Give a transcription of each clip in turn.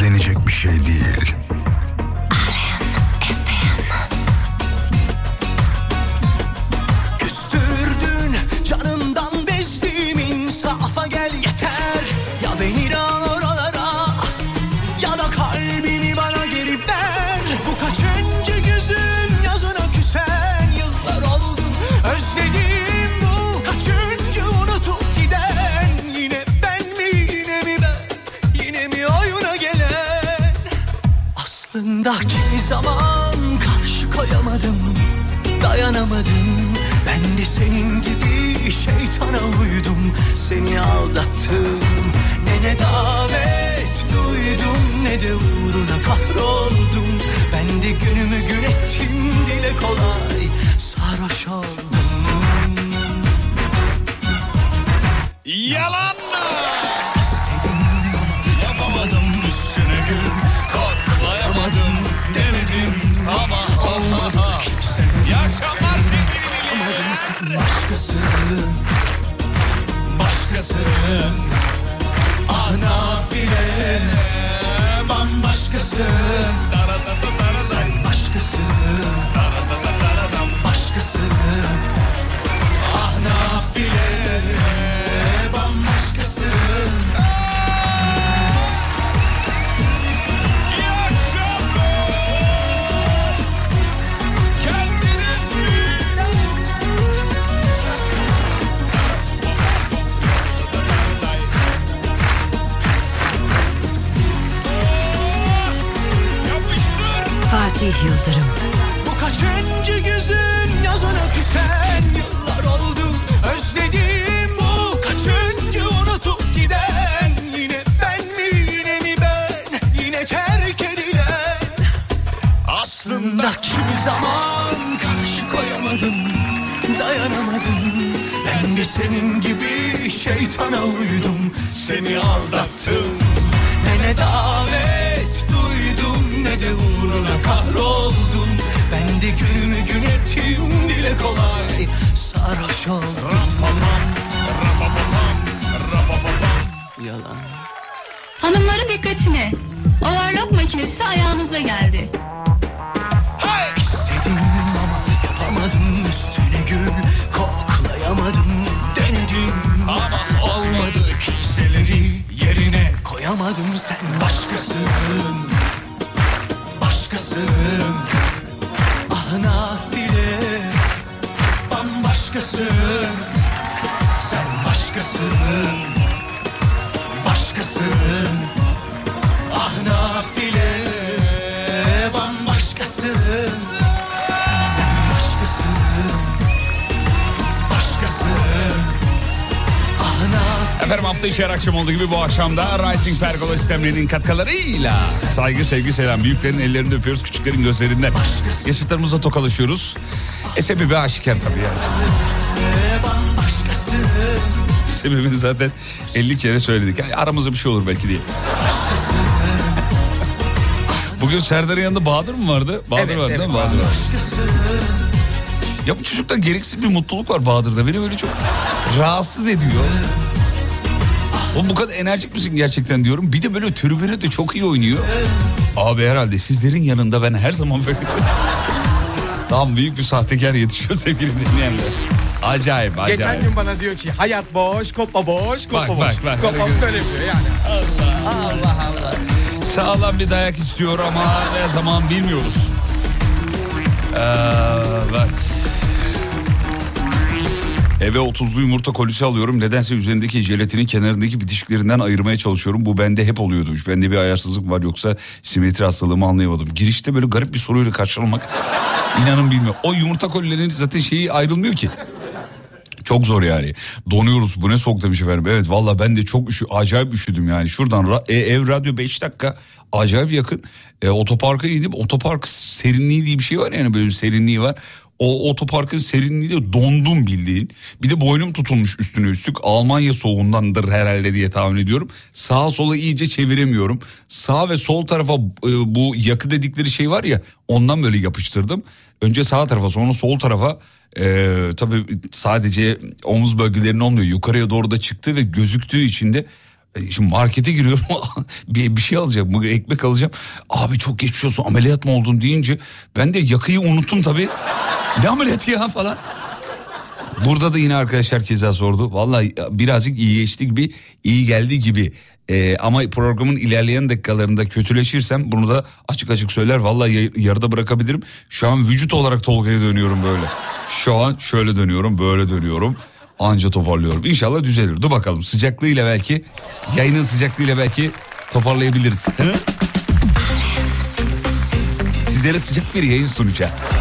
gizlenecek bir şey değil. Aslında kimi zaman karşı koyamadım Dayanamadım. Ben de senin gibi şeytana uydum. Seni aldattım ne ne davet duydum Ne de uğruna kahroldum. Ben de günümü gün ettim dile kolay Başkasın. Başkasın. Ah nafile Bambaşkasın şeytana uydum Seni aldattım. Ne ne davet duydum Ne de uğruna kahroldum. Ben de günümü gün ettim Dile kolay sarhoş oldum. Yalan. Hanımların dikkatine. Overlock makinesi ayağınıza geldi. Koyamadım sen başkasın. Başkasın. Ah nafile Bambaşkasın. Sen başkasın. Başkasın. Ah nafile bambaşkasın Efendim hafta içi her akşam olduğu gibi bu akşam da Rising Pergola sistemlerinin katkılarıyla saygı, sevgi, selam. Büyüklerin ellerini öpüyoruz, küçüklerin gözlerinden. Yaşıtlarımızla tokalaşıyoruz. E sebebi aşikar tabii yani. Sebebini zaten 50 kere söyledik. Yani aramızda bir şey olur belki diye. Bugün Serdar'ın yanında Bahadır mı vardı? Bahadır Evet, vardı evet, değil mi? Bahadır. Ya bu çocukta gereksiz bir mutluluk var Bahadır'da. Beni böyle çok rahatsız ediyor. O bu kadar enerjik misin gerçekten diyorum. Bir de böyle tribüne de çok iyi oynuyor. Abi herhalde sizlerin yanında ben her zaman böyle... Tam büyük bir sahtekar yetişiyor sevgili dinleyenler. Acayip acayip. Geçen gün bana diyor ki hayat boş, kopa boş, kopa Bak, boş. bak, bak. Kopa böyle diyor yani. Allah Allah. Sağlam bir dayak istiyor ama ne zaman bilmiyoruz. Evet. Eve 30'lu yumurta kolisi alıyorum. Nedense üzerindeki jelatinin kenarındaki bitişiklerinden ayırmaya çalışıyorum. Bu bende hep oluyordu. Bende bir ayarsızlık var yoksa simetri hastalığımı anlayamadım. Girişte böyle garip bir soruyla karşılamak inanın bilmiyorum. O yumurta kolilerinin zaten şeyi ayrılmıyor ki. Çok zor yani. Donuyoruz bu ne soğuk demiş efendim. Evet valla ben de çok üşü, acayip üşüdüm yani. Şuradan ra- e, ev radyo 5 dakika acayip yakın. E, otoparka gidip otopark serinliği diye bir şey var yani böyle bir serinliği var. O otoparkın serinliğiyle dondum bildiğin. Bir de boynum tutulmuş üstüne üstlük. Almanya soğuğundandır herhalde diye tahmin ediyorum. Sağa sola iyice çeviremiyorum. Sağ ve sol tarafa e, bu yakı dedikleri şey var ya ondan böyle yapıştırdım. Önce sağ tarafa sonra sol tarafa ee, tabii sadece omuz bölgelerinin olmuyor. Yukarıya doğru da çıktı ve gözüktüğü için de E, Şimdi markete giriyorum bir, bir şey alacağım ekmek alacağım. Abi çok geçmiş ameliyat mı oldun deyince ben de yakıyı unuttum tabii. Ne ameliyatı ya falan. Burada da yine arkadaşlar keza sordu. Vallahi birazcık iyi geçti gibi, iyi geldi gibi. Ee, ama programın ilerleyen dakikalarında kötüleşirsem bunu da açık açık söyler. Vallahi ya- yarıda bırakabilirim. Şu an vücut olarak Tolga'ya dönüyorum böyle. Şu an şöyle dönüyorum, böyle dönüyorum. Anca toparlıyorum. İnşallah düzelir. Dur bakalım sıcaklığıyla belki, yayının sıcaklığıyla belki toparlayabiliriz. Sizlere sıcak bir yayın sunacağız.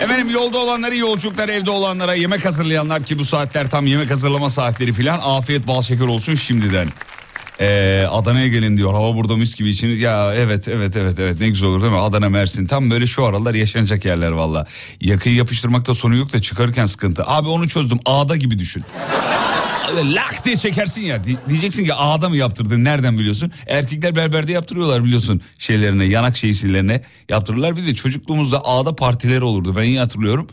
Efendim yolda olanları yolculuklar evde olanlara yemek hazırlayanlar ki bu saatler tam yemek hazırlama saatleri filan afiyet bal şeker olsun şimdiden. Ee, Adana'ya gelin diyor. Hava burada mis gibi için. Ya evet evet evet evet. Ne güzel olur değil mi? Adana Mersin. Tam böyle şu aralar yaşanacak yerler valla. Yakıyı yapıştırmakta sonu yok da çıkarırken sıkıntı. Abi onu çözdüm. Ağda gibi düşün. Lak diye çekersin ya. Di- Diyeceksin ki ağda mı yaptırdın? Nereden biliyorsun? Erkekler berberde yaptırıyorlar biliyorsun şeylerine yanak şeysilerine yaptırırlar. Bir de çocukluğumuzda ağda partileri olurdu. Ben iyi hatırlıyorum.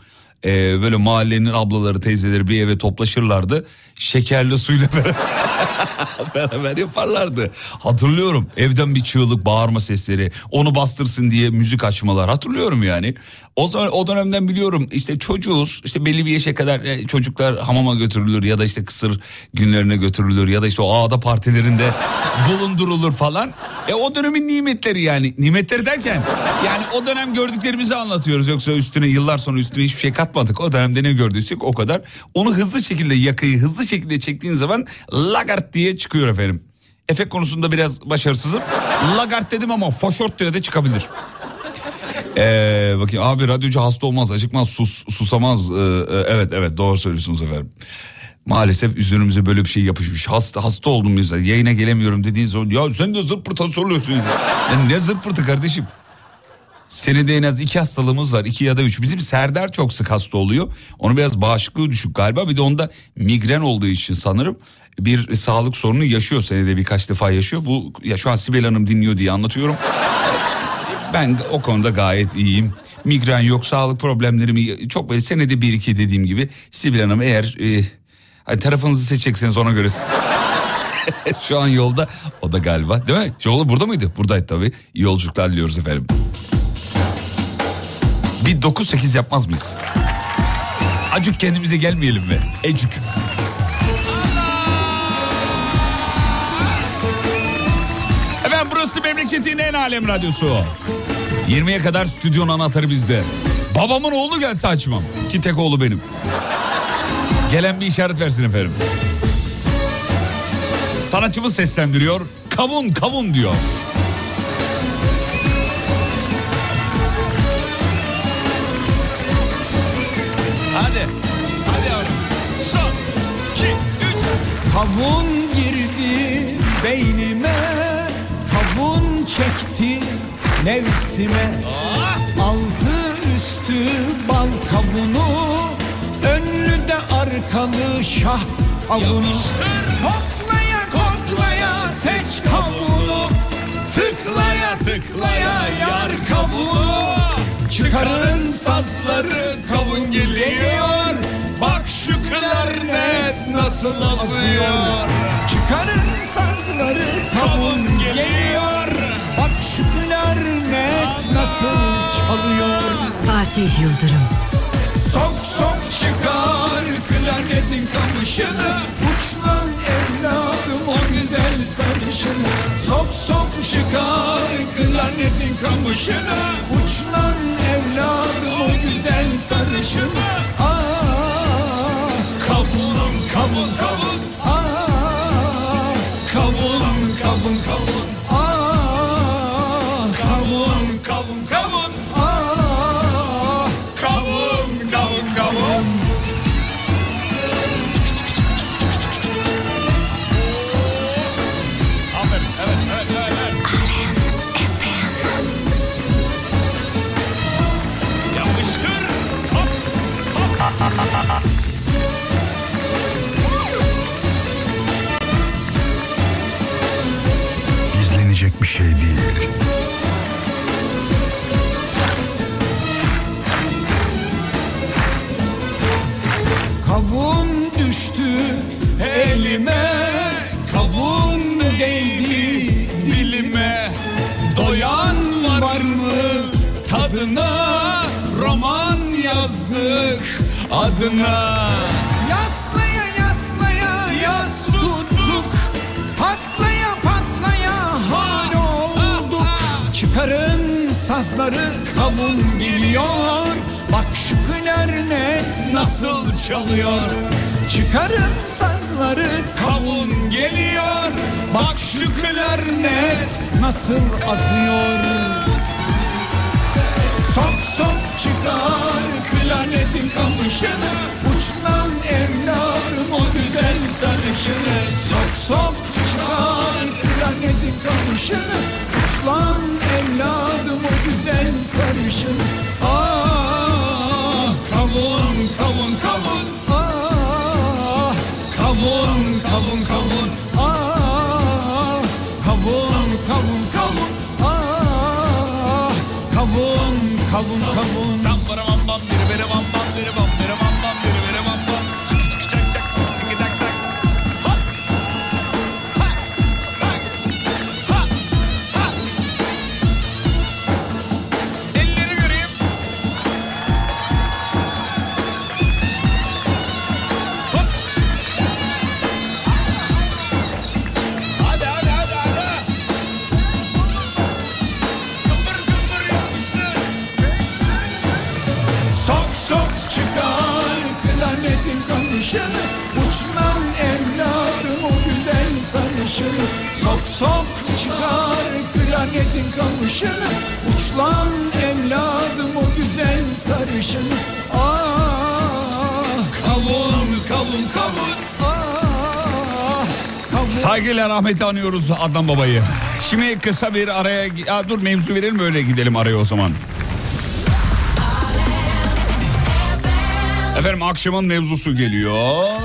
Ee, böyle mahallenin ablaları teyzeleri bir eve toplaşırlardı. Şekerli suyla beraber, beraber yaparlardı. Hatırlıyorum evden bir çığlık bağırma sesleri onu bastırsın diye müzik açmalar hatırlıyorum yani. O zaman o dönemden biliyorum işte çocuğuz işte belli bir yaşa kadar e, çocuklar hamama götürülür ya da işte kısır günlerine götürülür ya da işte o ağda partilerinde bulundurulur falan. E o dönemin nimetleri yani nimetleri derken yani o dönem gördüklerimizi anlatıyoruz yoksa üstüne yıllar sonra üstüne hiçbir şey katmadık. O dönemde ne gördüysek o kadar. Onu hızlı şekilde yakayı hızlı şekilde çektiğin zaman lagart diye çıkıyor efendim. Efekt konusunda biraz başarısızım. Lagart dedim ama foşort diye de çıkabilir. Ee, bakayım abi radyocu hasta olmaz acıkmaz sus, susamaz Ee, e, evet evet doğru söylüyorsunuz efendim. Maalesef üzerimize böyle bir şey yapışmış. Hasta hasta oldum biz. Yayına gelemiyorum dediğin zaman ya sen de zırt pırta soruyorsun. Ya ne zırt pırtı kardeşim? Senede en az iki hastalığımız var. iki ya da üç. Bizim Serdar çok sık hasta oluyor. Onu biraz bağışıklığı düşük galiba. Bir de onda migren olduğu için sanırım bir sağlık sorunu yaşıyor. Senede birkaç defa yaşıyor. Bu ya şu an Sibel Hanım dinliyor diye anlatıyorum. Ben o konuda gayet iyiyim. Migren yok, sağlık problemlerimi çok böyle senede bir iki dediğim gibi. Sibel Hanım eğer e, hani tarafınızı seçecekseniz ona göre. Şu an yolda o da galiba değil mi? Yolda burada mıydı? Buradaydı tabii. İyi yolculuklar diliyoruz efendim. Bir 9-8 yapmaz mıyız? Acık kendimize gelmeyelim mi? Ecük. Memleketin en alem radyosu. 20'ye kadar stüdyonun anahtarı bizde. Babamın oğlu gelse açmam. Ki tek oğlu benim. Gelen bir işaret versin efendim. Sanatçımız seslendiriyor. Kavun kavun diyor. Hadi. Hadi yavrum. Son. iki, üç. Kavun girdi beynime Kavun çekti nefsime Altı üstü bal kavunu Önlü de arkalı şah kavunu Koklaya koklaya seç kavunu Tıklaya tıklaya yar kavunu Çıkarın sazları kavun geliyor şu klarnet nasıl azıyor Çıkarın sazları kavun geliyor. Bak şu klarnet nasıl çalıyor. Fatih Yıldırım. Sok sok çıkar klarnetin kamışını. Uçlan evladım o güzel sarışını. Sok sok çıkar klarnetin kamışını. Uçlan evladım o güzel sarışını. Aa, kavun kavun geliyor Bak şu klarnet nasıl çalıyor. Çıkarın sazları kavun geliyor. Bak şu klarnet nasıl azıyor. Sok sok çıkar klarnetin kamışını. Uçlan evladım o güzel sarışını. Sok sok çıkar klarnetin kamışını Uçlan evladım o güzel sarışını Ah kavun kavun kavun. Ah kavun kavun kavun. Ah kavun kavun kavun. Ah kavun kavun kavun. Tam para bam bam biri biri bam bam biri bam biri bam bam biri biri bam bam klarnetin kamışını Uçlan evladım o güzel sarışını Sok sok çıkar klarnetin kamışını Uçlan evladım o güzel sarışını Ah kavun kavun kavun Ah kavun Saygıyla rahmetle anıyoruz Adnan Baba'yı. Şimdi kısa bir araya... Aa, dur mevzu verelim öyle gidelim araya o zaman. Efendim akşamın mevzusu geliyor.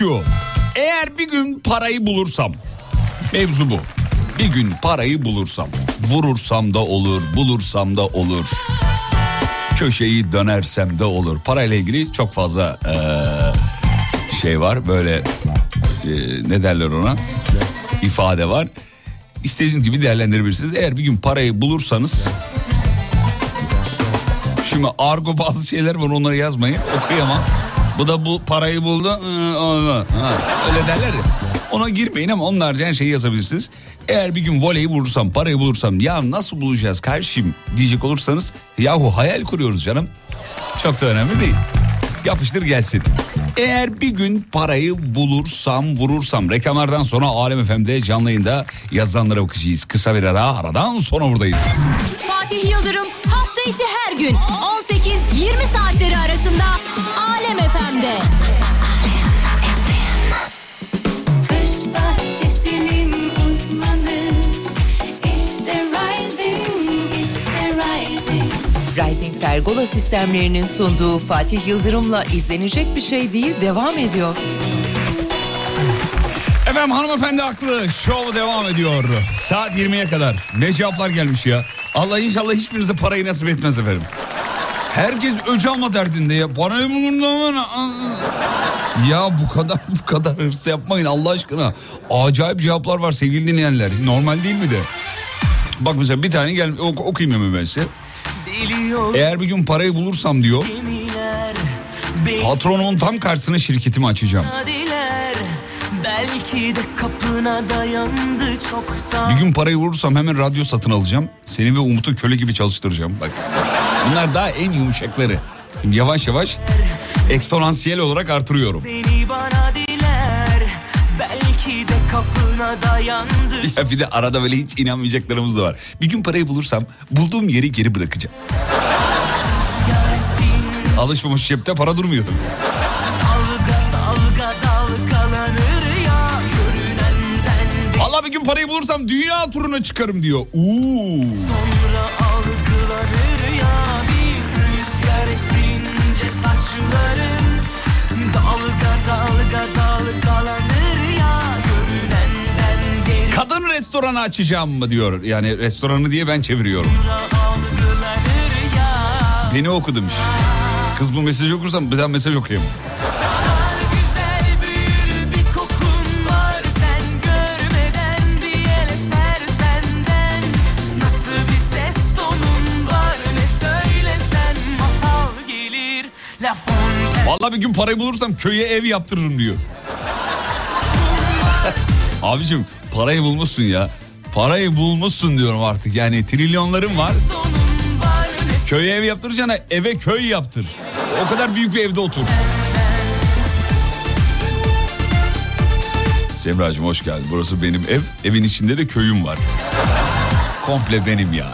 Şu. Eğer bir gün parayı bulursam, mevzu bu. Bir gün parayı bulursam, vurursam da olur, bulursam da olur. Köşeyi dönersem de olur. Parayla ilgili çok fazla eee, şey var. Böyle eee, ne derler ona? ifade var. İstediğiniz gibi değerlendirebilirsiniz. Eğer bir gün parayı bulursanız Şimdi argo bazı şeyler var onları yazmayın okuyamam. Bu da bu parayı buldu. Öyle derler ya. Ona girmeyin ama onlarca her şeyi yazabilirsiniz. Eğer bir gün voleyi vurursam, parayı bulursam ya nasıl bulacağız kardeşim diyecek olursanız yahu hayal kuruyoruz canım. Çok da önemli değil. Yapıştır gelsin. Eğer bir gün parayı bulursam, vurursam reklamlardan sonra Alem FM'de canlı yayında yazılanlara bakacağız. Kısa bir ara aradan sonra buradayız. Fatih Yıldırım hafta içi her gün 18-20 saatleri arasında Uzmanı İşte Rising, işte Rising Rising Pergola sistemlerinin sunduğu Fatih Yıldırım'la izlenecek bir şey değil devam ediyor. Efendim hanımefendi haklı. Şov devam ediyor. Saat 20'ye kadar. Ne cevaplar gelmiş ya. Allah inşallah hiçbirinize parayı nasip etmez efendim. Herkes öc alma derdinde ya. Parayı bulun Ya bu kadar bu kadar hırs yapmayın Allah aşkına. Acayip cevaplar var sevgili dinleyenler. Normal değil mi de? Bak mesela bir tane gel ok- okuyayım hemen ben size. Eğer bir gün parayı bulursam diyor. Patronumun tam karşısına şirketimi açacağım. Belki de kapına dayandı çoktan. Bir gün parayı vurursam hemen radyo satın alacağım. Seni ve Umut'u köle gibi çalıştıracağım. Bak. Bunlar daha en yumuşakları. Şimdi yavaş yavaş eksponansiyel olarak artırıyorum. Seni bana diler, belki de kapına dayandı Ya bir de arada böyle hiç inanmayacaklarımız da var. Bir gün parayı bulursam bulduğum yeri geri bırakacağım. Gelsin Alışmamış cepte para durmuyor tabii. dalga dalga dalgalanır ya Görünenden de Vallahi bir gün parayı bulursam dünya turuna çıkarım diyor. Uuu. sonra saçların Dalga dalga dalgalanır ya Görünenden derin Kadın restoranı açacağım mı diyor. Yani restoranı diye ben çeviriyorum. Beni oku demiş. Kız bu mesajı okursam bir daha mesaj okuyayım. Vallahi bir gün parayı bulursam köye ev yaptırırım diyor. Abicim parayı bulmuşsun ya. Parayı bulmuşsun diyorum artık. Yani trilyonların var. Köye ev yaptıracağına eve köy yaptır. O kadar büyük bir evde otur. Semracığım hoş geldin. Burası benim ev. Evin içinde de köyüm var. Komple benim yani.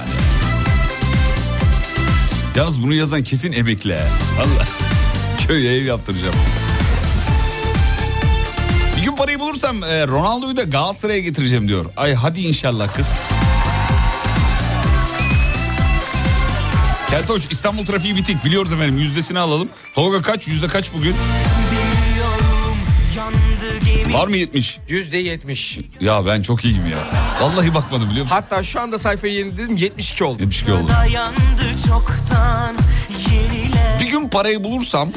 Yalnız bunu yazan kesin emekli. ha. Köye ev yaptıracağım. Bir gün parayı bulursam e, Ronaldo'yu da Galatasaray'a getireceğim diyor. Ay hadi inşallah kız. Keltoş İstanbul trafiği bitik biliyoruz efendim yüzdesini alalım. Tolga kaç yüzde kaç bugün? Var mı 70? Yüzde yetmiş. Ya ben çok iyiyim ya. Vallahi bakmadım biliyor musun? Hatta şu anda sayfayı yeniledim 72 oldu. 72 oldu. dayandı çoktan Bir gün parayı bulursam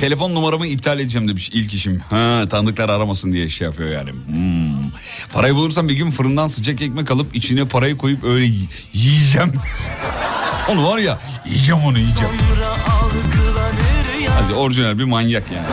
telefon numaramı iptal edeceğim demiş ilk işim. Ha tanıdıklar aramasın diye şey yapıyor yani. Hmm. Parayı bulursam bir gün fırından sıcak ekmek alıp içine parayı koyup öyle yiyeceğim. onu var ya yiyeceğim onu yiyeceğim. Hadi orijinal bir manyak yani.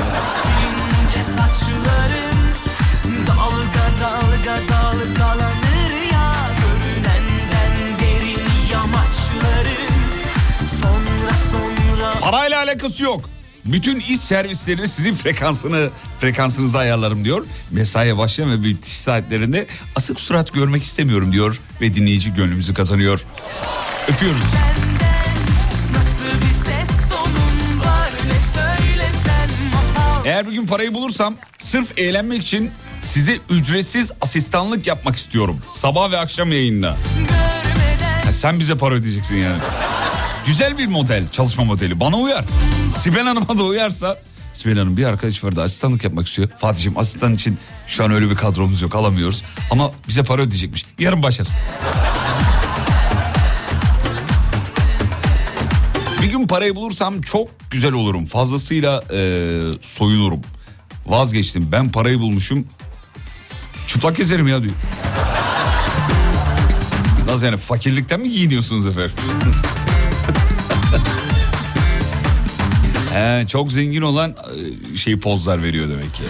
Parayla alakası yok. Bütün iş servisleri sizin frekansını frekansınızı ayarlarım diyor. Mesaiye başlayan ve bitiş saatlerinde asık surat görmek istemiyorum diyor ve dinleyici gönlümüzü kazanıyor. Öpüyoruz. Eğer bir gün parayı bulursam sırf eğlenmek için size ücretsiz asistanlık yapmak istiyorum. Sabah ve akşam yayında. Ya sen bize para ödeyeceksin yani. Güzel bir model, çalışma modeli. Bana uyar. Sibel Hanım'a da uyarsa... Sibel Hanım bir arkadaş vardı asistanlık yapmak istiyor. Fatih'im asistan için şu an öyle bir kadromuz yok alamıyoruz. Ama bize para ödeyecekmiş. Yarın başlasın. Bir gün parayı bulursam çok güzel olurum. Fazlasıyla eee, soyunurum. Vazgeçtim. Ben parayı bulmuşum. Çıplak gezerim ya diyor. Nasıl yani fakirlikten mi giyiniyorsunuz efendim? He, çok zengin olan e, şey pozlar veriyor demek ki.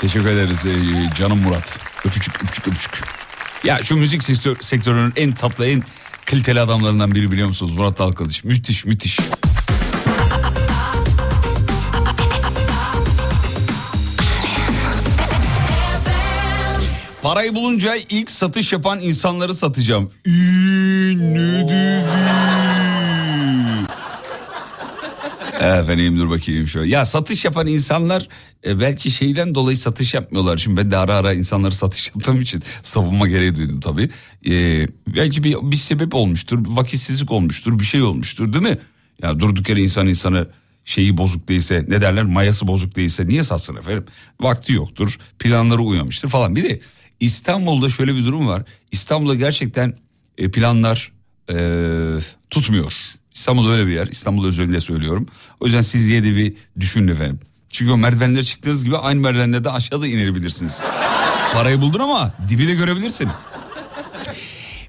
Teşekkür ederiz e, canım Murat. Öpücük öpücük öpücük. Ya şu müzik sektör, sektörünün en tatlı en kaliteli adamlarından biri biliyor musunuz Murat Dalkılıç? Müthiş müthiş. Parayı bulunca ilk satış yapan insanları satacağım. Ünlü Efendim dur bakayım şöyle. Ya satış yapan insanlar e, belki şeyden dolayı satış yapmıyorlar. Şimdi ben de ara ara insanları satış yaptığım için savunma gereği duydum tabii. E, belki bir, bir sebep olmuştur, vakitsizlik olmuştur, bir şey olmuştur değil mi? Ya durduk yere insan insanı şeyi bozuk değilse ne derler mayası bozuk değilse niye satsın efendim? Vakti yoktur, planları uyamıştır falan. Bir de İstanbul'da şöyle bir durum var. İstanbul'da gerçekten e, planlar e, tutmuyor. İstanbul öyle bir yer. İstanbul özelinde söylüyorum. O yüzden siz yine de bir düşünün efendim. Çünkü o merdivenlere çıktığınız gibi aynı merdivenlerde aşağıda inebilirsiniz. Parayı buldun ama dibi de görebilirsin.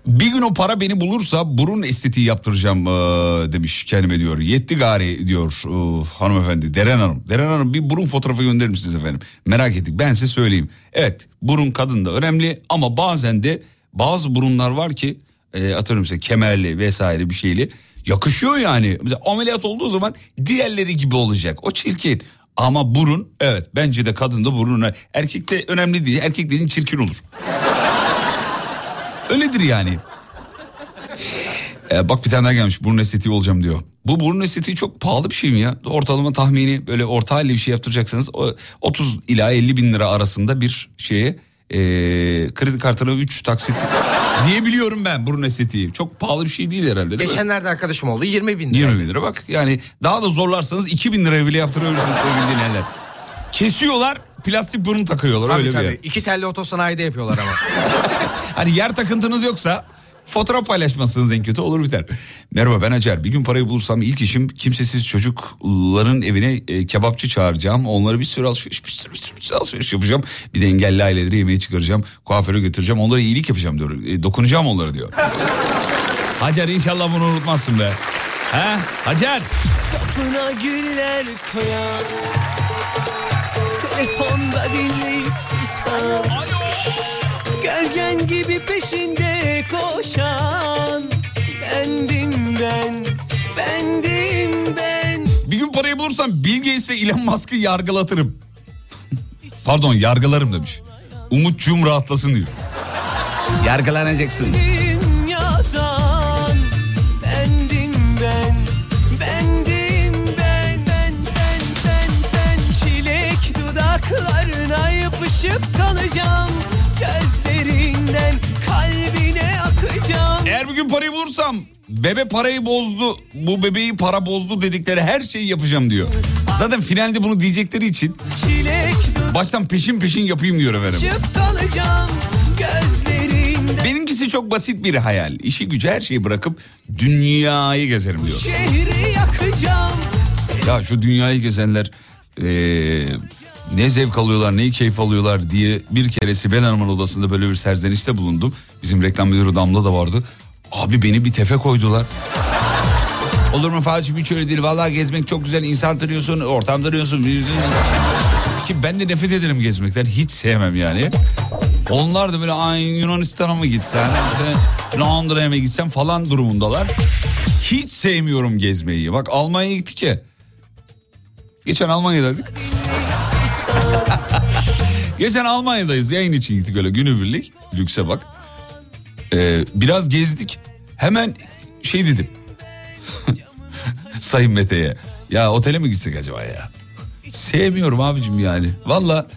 Bir gün o para beni bulursa burun estetiği yaptıracağım eee, demiş kendime diyor. Yetti gari diyor eee, hanımefendi Deren Hanım. Deren Hanım bir burun fotoğrafı gönderir misiniz efendim? Merak ettik ben size söyleyeyim. Evet burun kadında önemli ama bazen de bazı burunlar var ki eee atıyorum size kemerli vesaire bir şeyli yakışıyor yani. Mesela ameliyat olduğu zaman diğerleri gibi olacak o çirkin. Ama burun evet bence de kadında burun. Erkekte önemli değil erkek dediğin çirkin olur. Öyledir yani. Ee, bak bir tane daha gelmiş burun estetiği olacağım diyor. Bu burun estetiği çok pahalı bir şey mi ya? Ortalama tahmini böyle orta halli bir şey yaptıracaksanız o 30 ila 50 bin lira arasında bir şeye ee, kredi kartına 3 taksit diyebiliyorum ben burun estetiği. Çok pahalı bir şey değil herhalde değil mi? Geçenlerde arkadaşım oldu 20 bin lira. 20 bin lira bak. Yani daha da zorlarsanız 2 bin liraya bile yaptırabilirsiniz sevgili dinleyenler. Kesiyorlar plastik burun takıyorlar Tabii öyle bir tabii. yer. İki telli otosanayide yapıyorlar ama. Hani yer takıntınız yoksa fotoğraf paylaşmazsınız en kötü olur biter. Merhaba ben Acar. Bir gün parayı bulursam ilk işim kimsesiz çocukların evine e, kebapçı çağıracağım. Onlara bir sürü alışveriş, bir sürü, bir sürü, bir sürü alışveriş yapacağım. Bir de engelli aileleri yemeğe çıkaracağım. Kuaföre götüreceğim. Onlara iyilik yapacağım diyor. E, dokunacağım onlara diyor. Hacer inşallah bunu unutmazsın be. He? Hacer. Kapına güller koyan Telefonda dinleyip susan Gölgen gibi peşinde koşan Bendim ben, bendim ben Bir gün parayı bulursam Bill Gates ve Elon Musk'ı yargılatırım. Pardon yargılarım demiş. Umutcuğum rahatlasın diyor. Yargılanacaksın. Yazan Bendim ben, bendim ben Ben, ben, ben, ben Çilek dudaklarına yapışıp kalacağım bulursam bebe parayı bozdu bu bebeği para bozdu dedikleri her şeyi yapacağım diyor. Zaten finalde bunu diyecekleri için baştan peşin peşin yapayım diyor efendim. Benimkisi çok basit bir hayal. İşi gücü her şeyi bırakıp dünyayı gezerim diyor. Ya şu dünyayı gezenler eee, ne zevk alıyorlar ne keyif alıyorlar diye bir kere Sibel Hanım'ın odasında böyle bir serzenişte bulundum. Bizim reklam müdürü Damla da vardı. Abi beni bir tefe koydular. Olur mu Fatih hiç öyle değil. Vallahi gezmek çok güzel. insan tanıyorsun, ortam tanıyorsun. Ki ben de nefret ederim gezmekten. Hiç sevmem yani. Onlar da böyle ay Yunanistan'a mı gitsen, işte Londra'ya mı gitsen falan durumundalar. Hiç sevmiyorum gezmeyi. Bak Almanya'ya gittik ya. Geçen Almanya'daydık. Geçen Almanya'dayız yayın için gittik öyle günübirlik. Lükse bak. Ee, biraz gezdik. Hemen şey dedim. Sayın Mete'ye. Ya otele mi gitsek acaba ya? Sevmiyorum abicim yani. Valla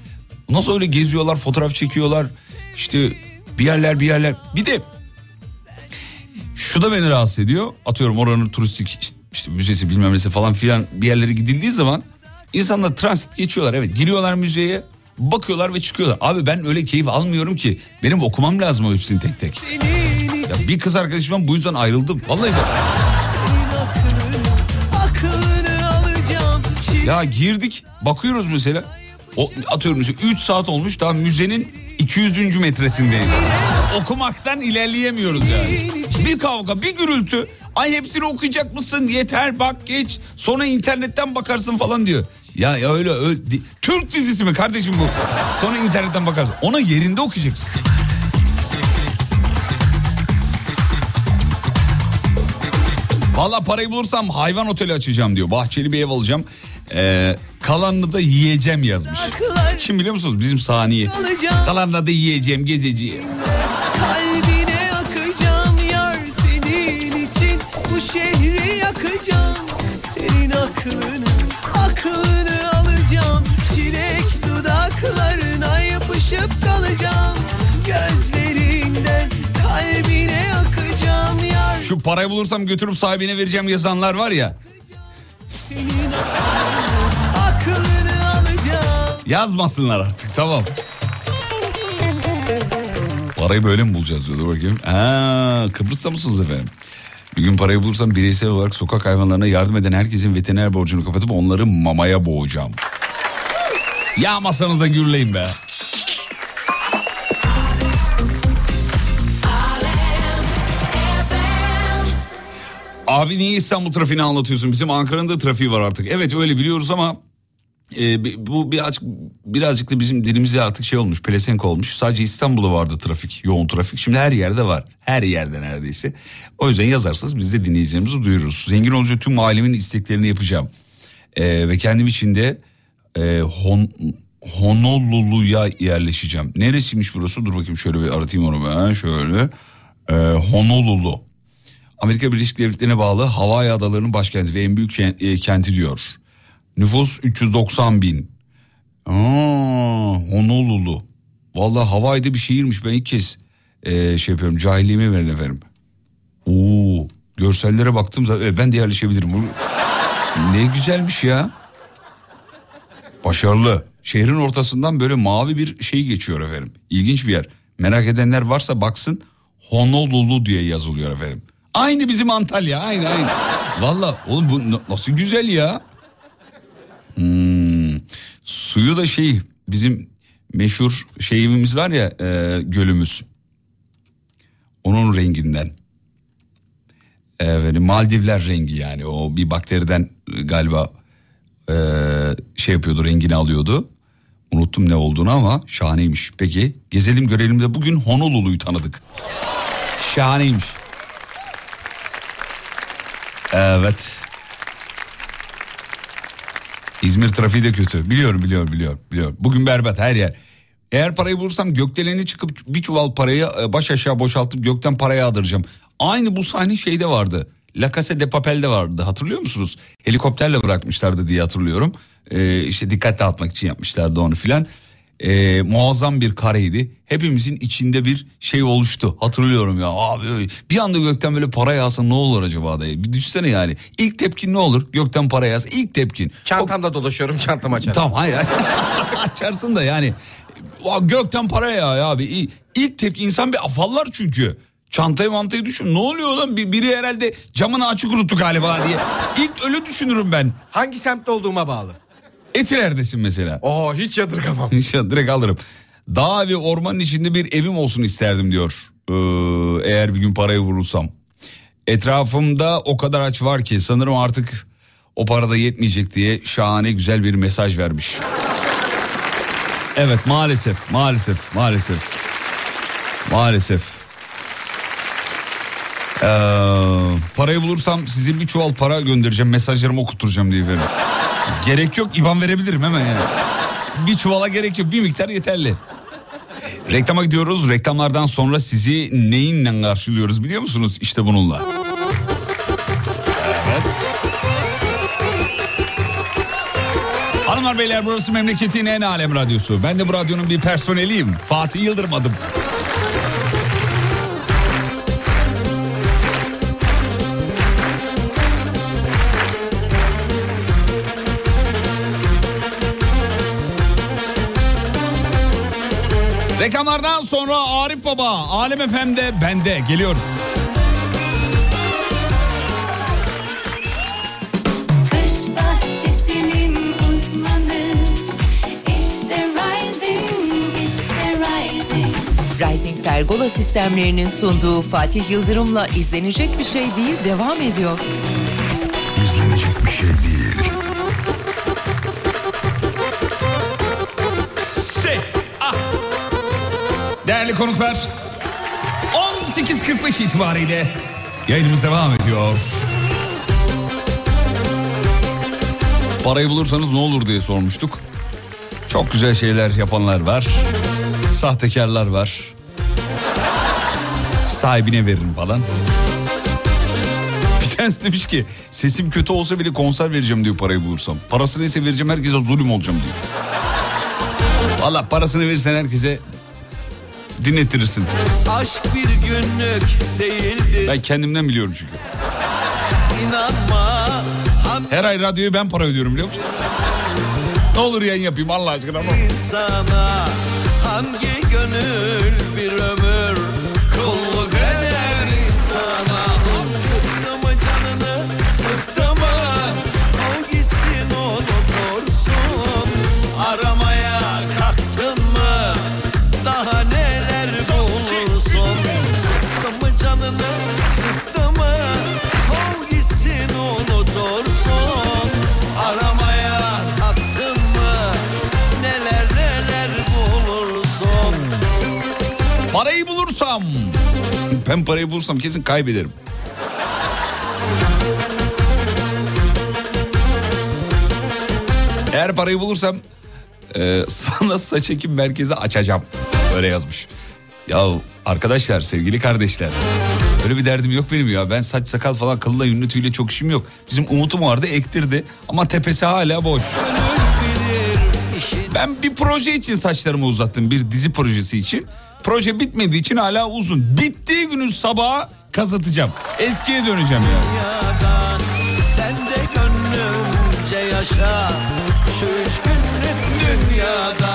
nasıl öyle geziyorlar fotoğraf çekiyorlar. İşte bir yerler bir yerler. Bir de şu da beni rahatsız ediyor. Atıyorum oranın turistik işte, işte müzesi bilmem nesi falan filan bir yerlere gidildiği zaman insanlar transit geçiyorlar. Evet giriyorlar müzeye bakıyorlar ve çıkıyorlar. Abi ben öyle keyif almıyorum ki. Benim okumam lazım o hepsini tek tek. Ya bir kız arkadaşımdan bu yüzden ayrıldım. Vallahi bak. Ya girdik bakıyoruz mesela. O, atıyorum mesela 3 saat olmuş daha müzenin 200. metresindeyiz. Okumaktan ilerleyemiyoruz yani. Bir kavga bir gürültü. Ay hepsini okuyacak mısın yeter bak geç. Sonra internetten bakarsın falan diyor. Ya, ya öyle, öyle Türk dizisi mi kardeşim bu? Sonra internetten bakarsın. Ona yerinde okuyacaksın. Valla parayı bulursam hayvan oteli açacağım diyor. Bahçeli bir ev alacağım. Ee, kalanını da yiyeceğim yazmış. Kim biliyor musunuz? Bizim saniye. Kalanını da yiyeceğim, gezeceğim. Yapışıp kalacağım Gözlerinden kalbine akacağım yar Şu parayı bulursam götürüp sahibine vereceğim yazanlar var ya. Senin aklını, alacağım Yazmasınlar artık tamam. Parayı böyle mi bulacağız diyordu bakayım. Aa, Kıbrıs'ta mısınız efendim? Bir gün parayı bulursam bireysel olarak sokak hayvanlarına yardım eden herkesin veteriner borcunu kapatıp onları mamaya boğacağım. Ya masanıza gürleyin be. Abi niye İstanbul trafiğini anlatıyorsun? Bizim Ankara'nın da trafiği var artık. Evet öyle biliyoruz ama e, bu birazcık birazcık da bizim dilimizde artık şey olmuş, pelesenk olmuş. Sadece İstanbul'da vardı trafik, yoğun trafik. Şimdi her yerde var. Her yerde neredeyse. O yüzden yazarsanız biz de dinleyicilerimizi duyururuz. Zengin olunca tüm ailemin isteklerini yapacağım. E, ve kendim için de e, Hon, Honolulu'ya yerleşeceğim. Neresiymiş burası? Dur bakayım şöyle bir aratayım onu ben. Şöyle. E, Honolulu. Amerika Birleşik Devletleri'ne bağlı Hawaii adalarının başkenti ve en büyük e, kenti diyor. Nüfus 390 bin. Aa, Honolulu. Vallahi Hawaii'de bir şehirmiş ben ilk kez e, şey yapıyorum cahilliğime verin efendim. Oo, görsellere baktım da e, ben de yerleşebilirim. Ne güzelmiş ya. Başarılı. Şehrin ortasından böyle mavi bir şey geçiyor efendim. İlginç bir yer. Merak edenler varsa baksın Honolulu diye yazılıyor efendim. Aynı bizim Antalya aynı aynı. Valla oğlum bu na- nasıl güzel ya. Hmm, suyu da şey bizim meşhur şeyimiz var ya e, gölümüz. Onun renginden. Evet, Maldivler rengi yani o bir bakteriden galiba e, şey yapıyordu rengini alıyordu. Unuttum ne olduğunu ama şahaneymiş. Peki gezelim görelim de bugün Honolulu'yu tanıdık. Şahaneymiş. Evet. İzmir trafiği de kötü. Biliyorum biliyorum biliyorum. biliyorum. Bugün berbat her yer. Eğer parayı bulursam gökdeleni çıkıp bir çuval parayı e, baş aşağı boşaltıp gökten parayı aldıracağım. Aynı bu sahne şeyde vardı. La Casa de Papel'de vardı hatırlıyor musunuz? Helikopterle bırakmışlardı diye hatırlıyorum. Ee, işte dikkat dağıtmak için yapmışlardı onu filan. Ee, muazzam bir kareydi. Hepimizin içinde bir şey oluştu. Hatırlıyorum ya abi bir anda gökten böyle para yağsa ne olur acaba diye. Bir düşünsene yani. İlk tepkin ne olur? Gökten para yağsa ilk tepkin. Çantamda dolaşıyorum çantamı açarım. Tamam hayır. Açarsın da yani. Gökten para ya abi. İlk tepki insan bir afallar çünkü. Çantayı mantayı düşün. Ne oluyor lan? Bir, biri herhalde camını açık unuttu galiba diye. İlk öyle düşünürüm ben. Hangi semtte olduğuma bağlı. Etiler'desin mesela. Oo hiç yadırgamam. İnşallah direkt alırım. Dağ ve ormanın içinde bir evim olsun isterdim diyor. Ee, eğer bir gün parayı vurursam. Etrafımda o kadar aç var ki sanırım artık o parada yetmeyecek diye şahane güzel bir mesaj vermiş. Evet maalesef maalesef maalesef maalesef. Ee, parayı bulursam size bir çuval para göndereceğim mesajlarımı okutturacağım diye verin. Gerek yok IBAN verebilirim hemen yani. Bir çuvala gerek yok bir miktar yeterli. Reklama gidiyoruz. Reklamlardan sonra sizi neyinle karşılıyoruz biliyor musunuz? İşte bununla. Evet. Hanımlar beyler burası memleketin en alem radyosu. Ben de bu radyonun bir personeliyim. Fatih Yıldırım adım. Reklamlardan sonra Arif Baba, Alem FM'de bende geliyoruz. Uzmanı işte Rising, işte Rising. Rising Pergola sistemlerinin sunduğu Fatih Yıldırım'la izlenecek bir şey değil devam ediyor. İzlenecek bir şey değil. Se. Ah. Değerli konuklar 18.45 itibariyle yayınımız devam ediyor. Parayı bulursanız ne olur diye sormuştuk. Çok güzel şeyler yapanlar var. Sahtekarlar var. Sahibine veririm falan. Bir tanesi demiş ki sesim kötü olsa bile konser vereceğim diyor parayı bulursam. Parası neyse vereceğim herkese zulüm olacağım diyor. Valla parasını verirsen herkese dinlettirirsin. Aşk bir günlük değildi Ben kendimden biliyorum çünkü. inanma Her ay radyoya ben para ödüyorum biliyor musun? Ne olur yayın yapayım Allah aşkına. olur. insana Hangi gönül bir ömür Ben parayı bulursam kesin kaybederim. Eğer parayı bulursam e, sana saç ekim merkezi açacağım. Öyle yazmış. Ya arkadaşlar sevgili kardeşler. Öyle bir derdim yok benim ya. Ben saç sakal falan kılla yünlü tüyle çok işim yok. Bizim Umut'um vardı ektirdi ama tepesi hala boş. Ben bir proje için saçlarımı uzattım. Bir dizi projesi için. Proje bitmediği için hala uzun. Bittiği günün sabaha kazıtacağım. Eskiye döneceğim ya. dünyadan Sen de gönlümce yaşa Şu üç günlük dünyada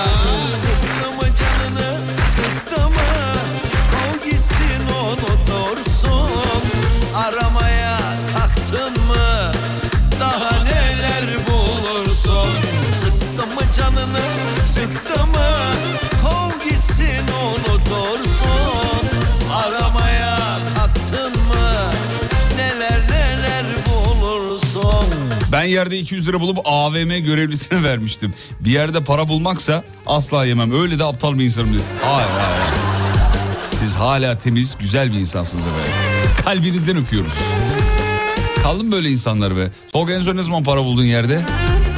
yerde 200 lira bulup AVM görevlisine vermiştim. Bir yerde para bulmaksa asla yemem. Öyle de aptal bir insanım diyor. Hayır hayır. Siz hala temiz, güzel bir insansınız efendim. Kalbinizden öpüyoruz. Kaldı mı böyle insanlar be? Tolga en son ne zaman para buldun yerde?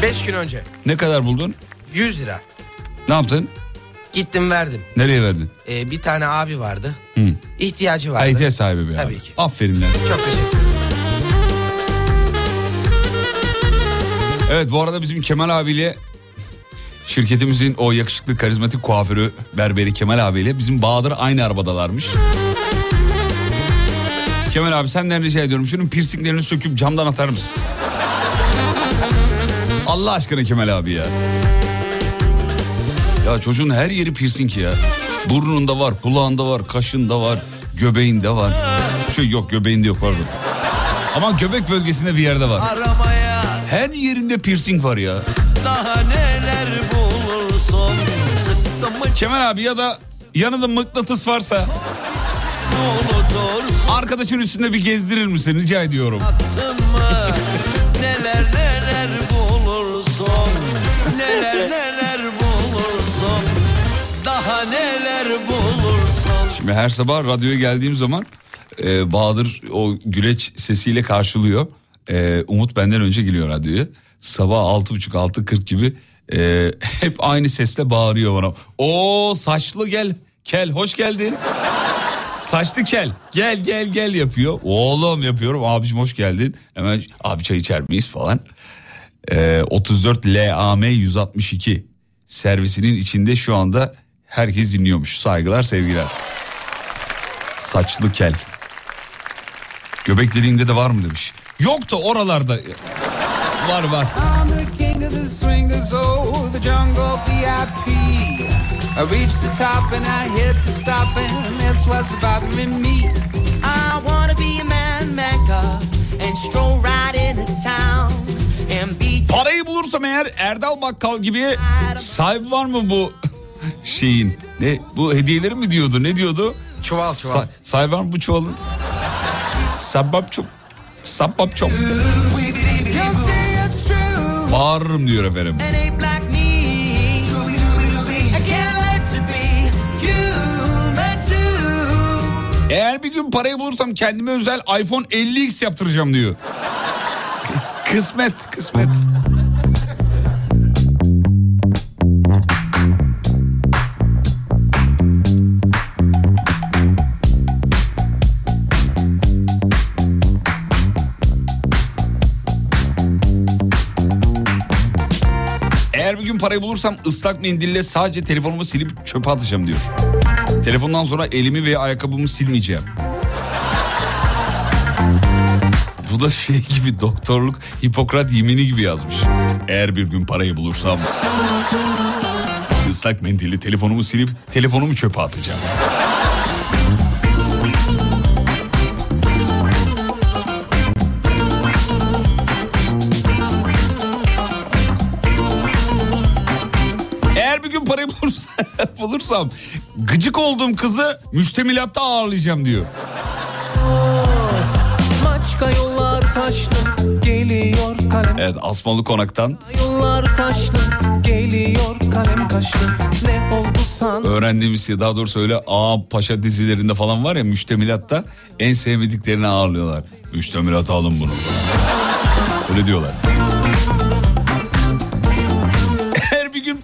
5 gün önce. Ne kadar buldun? 100 lira. Ne yaptın? Gittim verdim. Nereye verdin? Ee, bir tane abi vardı. Hı. İhtiyacı vardı. Ha, ihtiyaç sahibi bir Tabii abi. ki. Aferin lan. Çok teşekkür ederim. Evet bu arada bizim Kemal abiyle şirketimizin o yakışıklı karizmatik kuaförü berberi Kemal abiyle bizim Bahadır aynı arabadalarmış. Kemal abi senden rica ediyorum şunun piercinglerini söküp camdan atar mısın? Allah aşkına Kemal abi ya. Ya çocuğun her yeri piercing ya. Burnunda var, kulağında var, kaşında var, göbeğinde var. Şey yok göbeğinde yok pardon. Ama göbek bölgesinde bir yerde var. Aramaya Her yerinde piercing var ya. daha neler bulursun? Kemal abi ya da yanında mıknatıs varsa arkadaşın üstünde bir gezdirir misin? Rica ediyorum. Neler neler bulursun? Neler neler bulursun? Daha neler bulursun? Şimdi her sabah radyoya geldiğim zaman e, Bahadır o güleç sesiyle karşılıyor. E, Umut benden önce geliyor radyoya. Sabah altı buçuk altı kırk gibi e, hep aynı sesle bağırıyor bana. O saçlı gel kel hoş geldin. Saçlı kel gel gel gel yapıyor. Oğlum yapıyorum abicim hoş geldin. Hemen abi çay içer miyiz falan. E, 34 LAM 162 servisinin içinde şu anda herkes dinliyormuş. Saygılar sevgiler. Saçlı kel. Göbek dediğinde de var mı demiş. Yok da oralarda var var. The the the. I reached the top and I hit to stop, and that's what's bothering me. I wanna be a man maker and stroll right into town Parayı bulursam eğer Erdal Bakkal gibi sahibi var mı bu şeyin? Ne bu hediyeleri mi diyordu? Ne diyordu? Çuval, çuval. Sa- sahibi var mı bu çuvalın? Sabap çok. Sabap çok. Bağırırım diyor efendim. Eğer bir gün parayı bulursam kendime özel iPhone 50X yaptıracağım diyor. kısmet, kısmet. Parayı bulursam ıslak mendille sadece telefonumu silip çöpe atacağım diyor. Telefondan sonra elimi ve ayakkabımı silmeyeceğim. Bu da şey gibi doktorluk Hipokrat yemini gibi yazmış. Eğer bir gün parayı bulursam ıslak mendille telefonumu silip telefonumu çöpe atacağım. Bulursam, gıcık olduğum kızı müştemilatta ağırlayacağım diyor. Taşlı geliyor kalem Evet Asmalı Konak'tan taşlı geliyor kalem kaşlı Ne oldu san öğrendiğimiz şey daha doğrusu öyle A Paşa dizilerinde falan var ya müştemilatta en sevmediklerini ağırlıyorlar. Müştemilata alın bunu. Öyle diyorlar.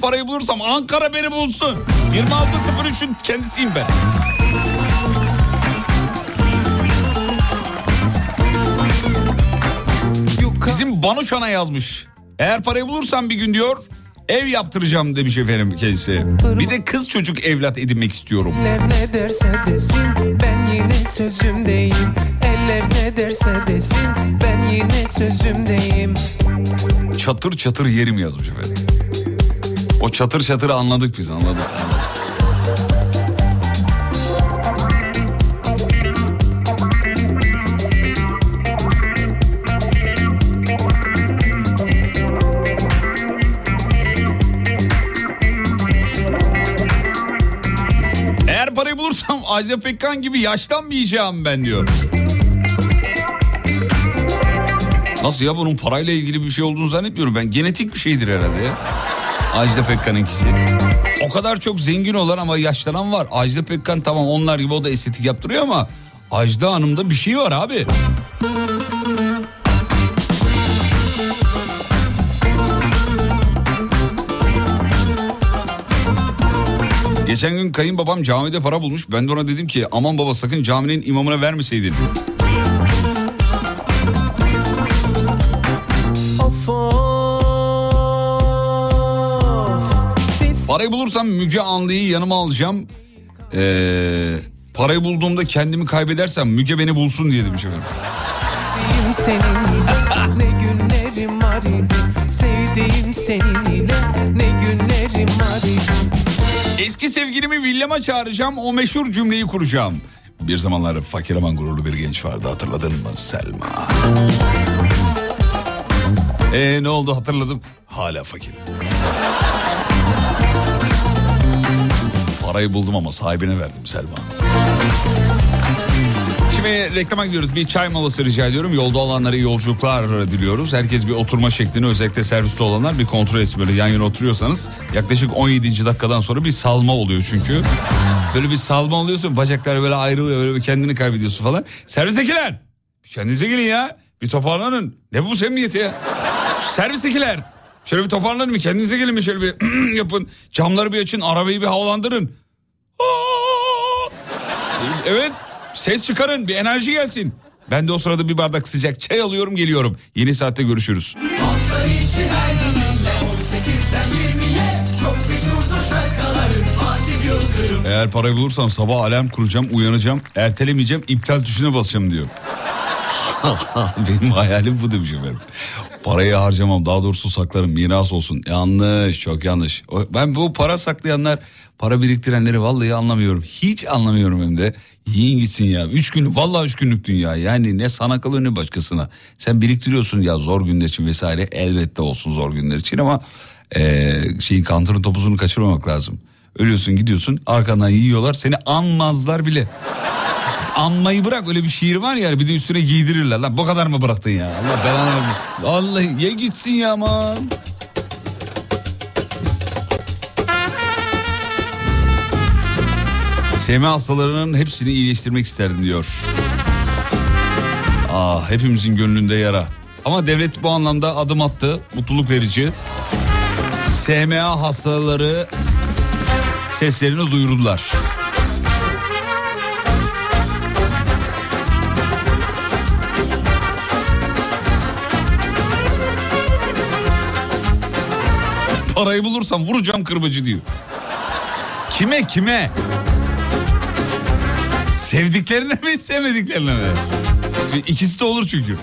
Parayı bulursam Ankara beni bulsun. 26.03'ün kendisiyim ben. Bizim Banuşan'a yazmış. Eğer parayı bulursam bir gün diyor ev yaptıracağım demiş efendim kendisi. Bir de kız çocuk evlat edinmek istiyorum. Ne derse desin ben yine sözümdeyim Eller ne derse desin ben yine sözümdeyim Çatır çatır yerim yazmış efendim. O çatır çatırı anladık biz anladık. anladık. Eğer parayı bulursam Ajda Pekkan gibi yaşlanmayacağım ben diyor. Nasıl ya bunun parayla ilgili bir şey olduğunu zannetmiyorum ben. Genetik bir şeydir herhalde ya. Ajda Pekkan'ınkisi. O kadar çok zengin olan ama yaşlanan var. Ajda Pekkan tamam onlar gibi o da estetik yaptırıyor ama Ajda Hanım'da bir şey var abi. Geçen gün kayınbabam camide para bulmuş. Ben de ona dedim ki aman baba sakın caminin imamına vermeseydin. Parayı bulursam Müge Anlı'yı yanıma alacağım. Ee, parayı bulduğumda kendimi kaybedersem Müge beni bulsun diye demiş efendim. seninle Ne günlerim var idi Sevdiğim seninle Ne günlerim var idi Eski sevgilimi villama çağıracağım o meşhur cümleyi kuracağım. Bir zamanlar fakir aman gururlu bir genç vardı hatırladın mı Selma? Ee ne oldu hatırladım. Hala fakir. Parayı buldum ama sahibine verdim Selma. Şimdi reklama gidiyoruz. Bir çay molası rica ediyorum. Yolda olanlara iyi yolculuklar diliyoruz. Herkes bir oturma şeklini özellikle serviste olanlar bir kontrol etsin. Böyle yan yana oturuyorsanız yaklaşık 17. dakikadan sonra bir salma oluyor çünkü. Böyle bir salma oluyorsun bacaklar böyle ayrılıyor böyle bir kendini kaybediyorsun falan. Servisdekiler kendinize gelin ya. Bir toparlanın. Ne bu semniyeti ya? Servisdekiler şöyle bir toparlanın bir kendinize gelin bir şöyle bir yapın. Camları bir açın arabayı bir havalandırın. Evet ses çıkarın bir enerji gelsin. Ben de o sırada bir bardak sıcak çay alıyorum geliyorum. Yeni saatte görüşürüz. Hafta içi her gününle 18'den 20'ye Çok meşhurdur şarkıların Fatih Yıldırım Eğer parayı bulursam sabah alarm kuracağım uyanacağım ertelemeyeceğim iptal tuşuna basacağım diyor. Benim hayalim bu demiş efendim. Parayı harcamam daha doğrusu saklarım miras olsun. Yanlış çok yanlış. Ben bu para saklayanlar para biriktirenleri vallahi anlamıyorum. Hiç anlamıyorum hem de. Yiyin gitsin ya. Üç gün vallahi üç günlük dünya. Yani ne sana kalıyor ne başkasına. Sen biriktiriyorsun ya zor günler için vesaire. Elbette olsun zor günler için ama eee şeyin kantırın topuzunu kaçırmamak lazım. Ölüyorsun gidiyorsun arkandan yiyorlar seni anmazlar bile. Anmayı bırak öyle bir şiir var ya bir de üstüne giydirirler lan bu kadar mı bıraktın ya Allah belanı vermesin. Vallahi ye gitsin ya aman. SM hastalarının hepsini iyileştirmek isterdim diyor. Ah hepimizin gönlünde yara. Ama devlet bu anlamda adım attı. Mutluluk verici. SMA hastaları seslerini duyurdular. Parayı bulursam vuracağım kırbacı diyor. Kime kime? Sevdiklerine mi sevmediklerine mi? İkisi de olur çünkü.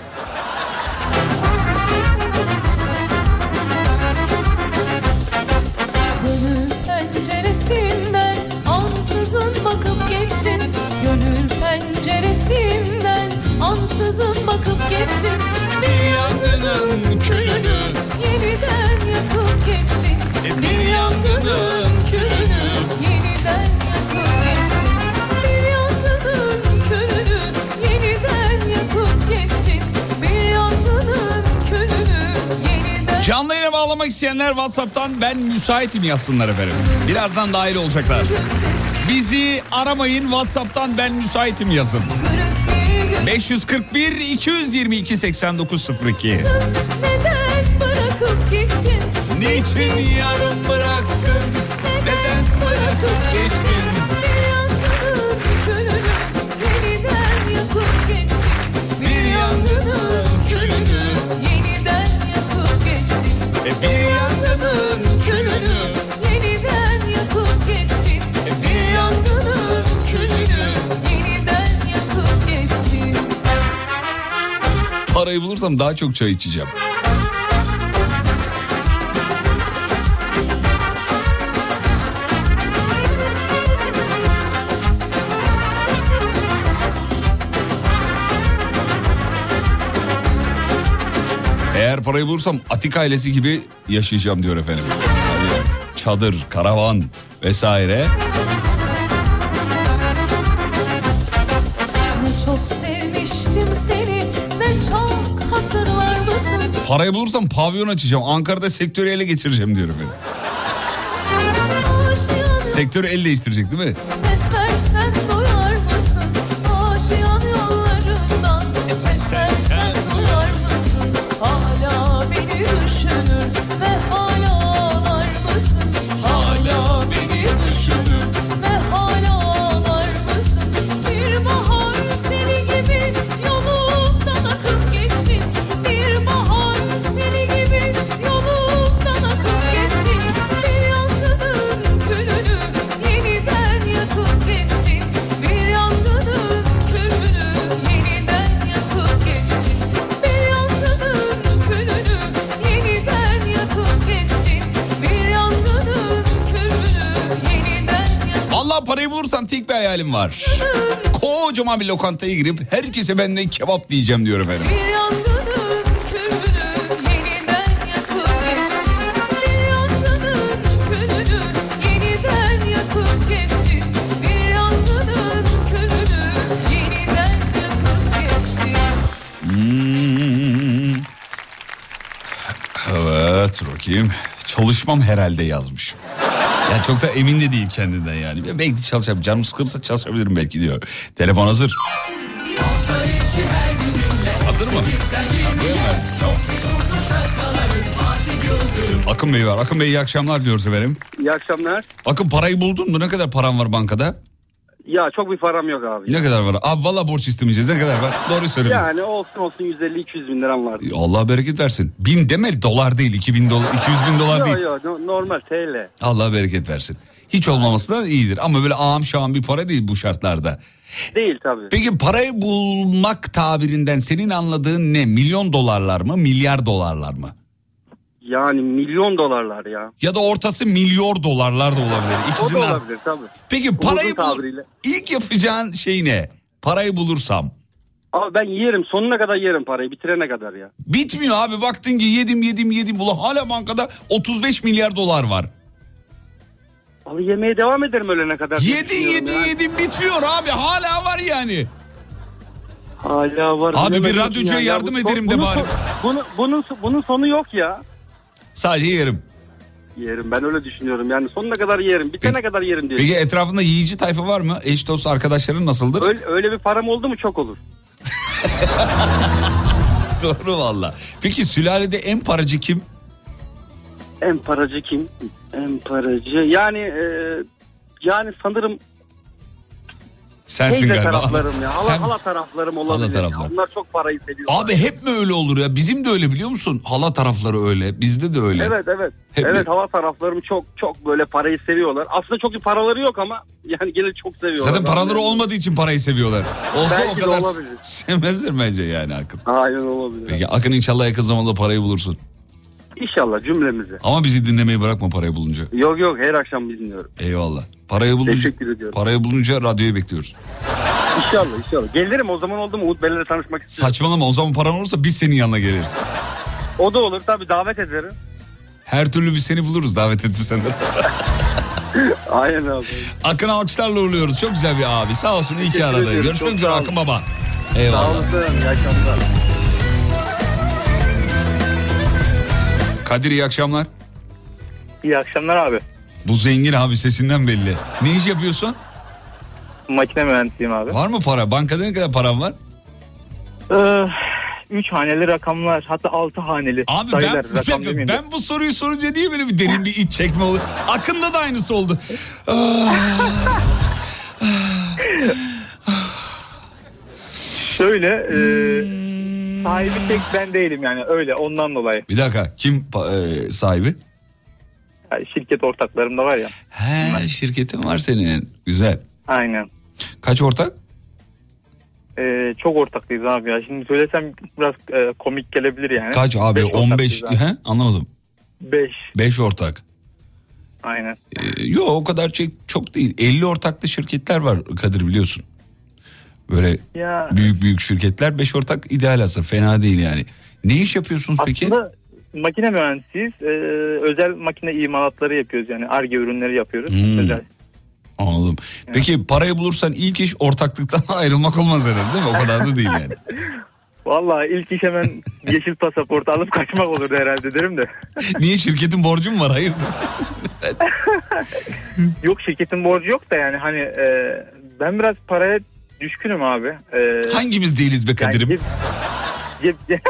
Ansızın bakıp geçtin. Bir yangının külünü yeniden yakıp geçtin. Bir yangının külünü yeniden yakıp geçtin. Bir yangının külünü yeniden yakıp geçtin. Bir yangının külünü yeniden Canlı yayına bağlamak isteyenler WhatsApp'tan ben müsaitim yazsınlar efendim. Birazdan dahil olacaklar. Bizi aramayın WhatsApp'tan ben müsaitim yazın. 541 222 8902. Neden bırakıp gittin? Niçin yarım bıraktın? Neden bırakıp geçtin? Bir yangının külünü yeniden yakıp geçtin. Bir yangının külünü yeniden yakıp geçtin. E bir yangının Parayı bulursam daha çok çay içeceğim. Eğer parayı bulursam Atik ailesi gibi yaşayacağım diyor efendim. Çadır, karavan vesaire. Parayı bulursam pavyon açacağım. Ankara'da sektörü ele geçireceğim diyor efendim. Aşiyan Sektörü el değiştirecek değil mi? ses hayalim var. Kocaman bir lokantaya girip herkese benden kebap diyeceğim diyor efendim. Evet bakayım. Çalışmam herhalde yazmış. Yani çok da emin de değil kendinden yani. Belki çalışabilirim. Canım sıkılırsa çalışabilirim belki diyor. Telefon hazır. Hazır mı? Akın Bey var. Akın Bey iyi akşamlar diyoruz efendim. İyi akşamlar. Akın parayı buldun mu? Ne kadar paran var bankada? Ya çok bir param yok abi. Ne kadar var? Abi valla borç istemeyeceğiz. Ne kadar var? Doğru bize. Yani olsun olsun 150-200 bin liram var. Allah bereket versin. Bin deme dolar değil. 2000 dolar, 200 bin dolar değil. Yok yok no- normal TL. Allah bereket versin. Hiç olmaması da iyidir ama böyle ağam şağam bir para değil bu şartlarda. Değil tabii. Peki parayı bulmak tabirinden senin anladığın ne? Milyon dolarlar mı, milyar dolarlar mı? Yani milyon dolarlar ya. Ya da ortası milyar dolarlar da olabilir. O İkisinden. da olabilir tabii. Peki parayı Uzun bul- tabiriyle. ilk yapacağın şey ne? Parayı bulursam. Abi ben yerim sonuna kadar yerim parayı bitirene kadar ya. Bitmiyor abi baktın ki yedim yedim yedim. Ulan hala bankada 35 milyar dolar var. Abi yemeye devam ederim ölene kadar. Yedin yedin ya. yedin bitmiyor abi hala var yani. Hala var. Abi bir radyocuya ya. Ya yardım bu- ederim de bunun bari. Bunun, bunun, bunun sonu yok ya. Sadece yerim. Yerim ben öyle düşünüyorum yani sonuna kadar yerim bitene kadar yerim diyorum. Peki etrafında yiyici tayfa var mı? Eş dost arkadaşların nasıldır? Öyle, öyle bir param oldu mu çok olur. Doğru valla. Peki sülalede en paracı kim? En paracı kim? En paracı yani e, yani sanırım Sensin teyze galiba. taraflarım ya. Hala, Sen- hala taraflarım olabilir. Hala taraflar. Onlar çok parayı seviyorlar. Abi hep mi öyle olur ya? Bizim de öyle biliyor musun? Hala tarafları öyle. Bizde de öyle. Evet evet. Hep evet hava taraflarım çok çok böyle parayı seviyorlar. Aslında çok bir paraları yok ama yani gene çok seviyorlar. Zaten paraları olmadığı için parayı seviyorlar. Olsa Belki o de kadar olabilir. sevmezler bence yani Akın. Aynen olabilir. Peki Akın inşallah yakın zamanda parayı bulursun. İnşallah cümlemizi. Ama bizi dinlemeyi bırakma parayı bulunca. Yok yok her akşam dinliyorum. Eyvallah. Parayı bulunca, Teşekkür ediyorum. parayı bulunca radyoyu bekliyoruz. İnşallah inşallah. Gelirim o zaman oldu mu Umut Bey'le tanışmak istiyorum. Saçmalama o zaman paran olursa biz senin yanına geliriz. O da olur tabii davet ederim. Her türlü biz seni buluruz davet etmişsen de. Aynen abi. Akın alkışlarla uğurluyoruz. Çok güzel bir abi. Sağ olsun iyi ki Teşekkür aradı. ediyorum. Görüşmek üzere sağ Akın olun. baba. Sağ Eyvallah. olasın. İyi akşamlar. Kadir iyi akşamlar. İyi akşamlar abi. Bu zengin abi sesinden belli. Ne iş yapıyorsun? Makine mühendisiyim abi. Var mı para? Bankada ne kadar paran var? Ee, üç haneli rakamlar hatta altı haneli Abi ben, sayılar, bir dakika, demeyeyim de. ben bu soruyu sorunca niye böyle bir derin bir iç çekme olur? Akında da aynısı oldu. Ah. Şöyle e, Hmm. Sahibi tek ben değilim yani öyle ondan dolayı. Bir dakika kim e, sahibi? Yani şirket ortaklarım da var ya. He şirketin var senin. Güzel. Aynen. Kaç ortak? Ee, çok ortaklıyız abi ya. Şimdi söylesem biraz e, komik gelebilir yani. Kaç abi? Beş 15. ortaklıyız abi. He? Anlamadım. Beş. 5 ortak. Aynen. Ee, yok o kadar çok, çok değil. 50 ortaklı şirketler var Kadir biliyorsun. Böyle Ya büyük büyük şirketler 5 ortak ideal aslında fena değil yani. Ne iş yapıyorsunuz peki? aslında makine mühendisiyiz. Ee, özel makine imalatları yapıyoruz yani. Arge ürünleri yapıyoruz. Hmm. Özel. Anladım. Peki parayı bulursan ilk iş ortaklıktan ayrılmak olmaz herhalde değil mi? O kadar da değil yani. Vallahi ilk iş hemen yeşil pasaport alıp kaçmak olurdu herhalde derim de. Niye şirketin borcu mu var? Hayır. Yok şirketin borcu yok da yani hani e, ben biraz paraya düşkünüm abi. E, Hangimiz değiliz be Kadir'im? Yani ceb- ceb-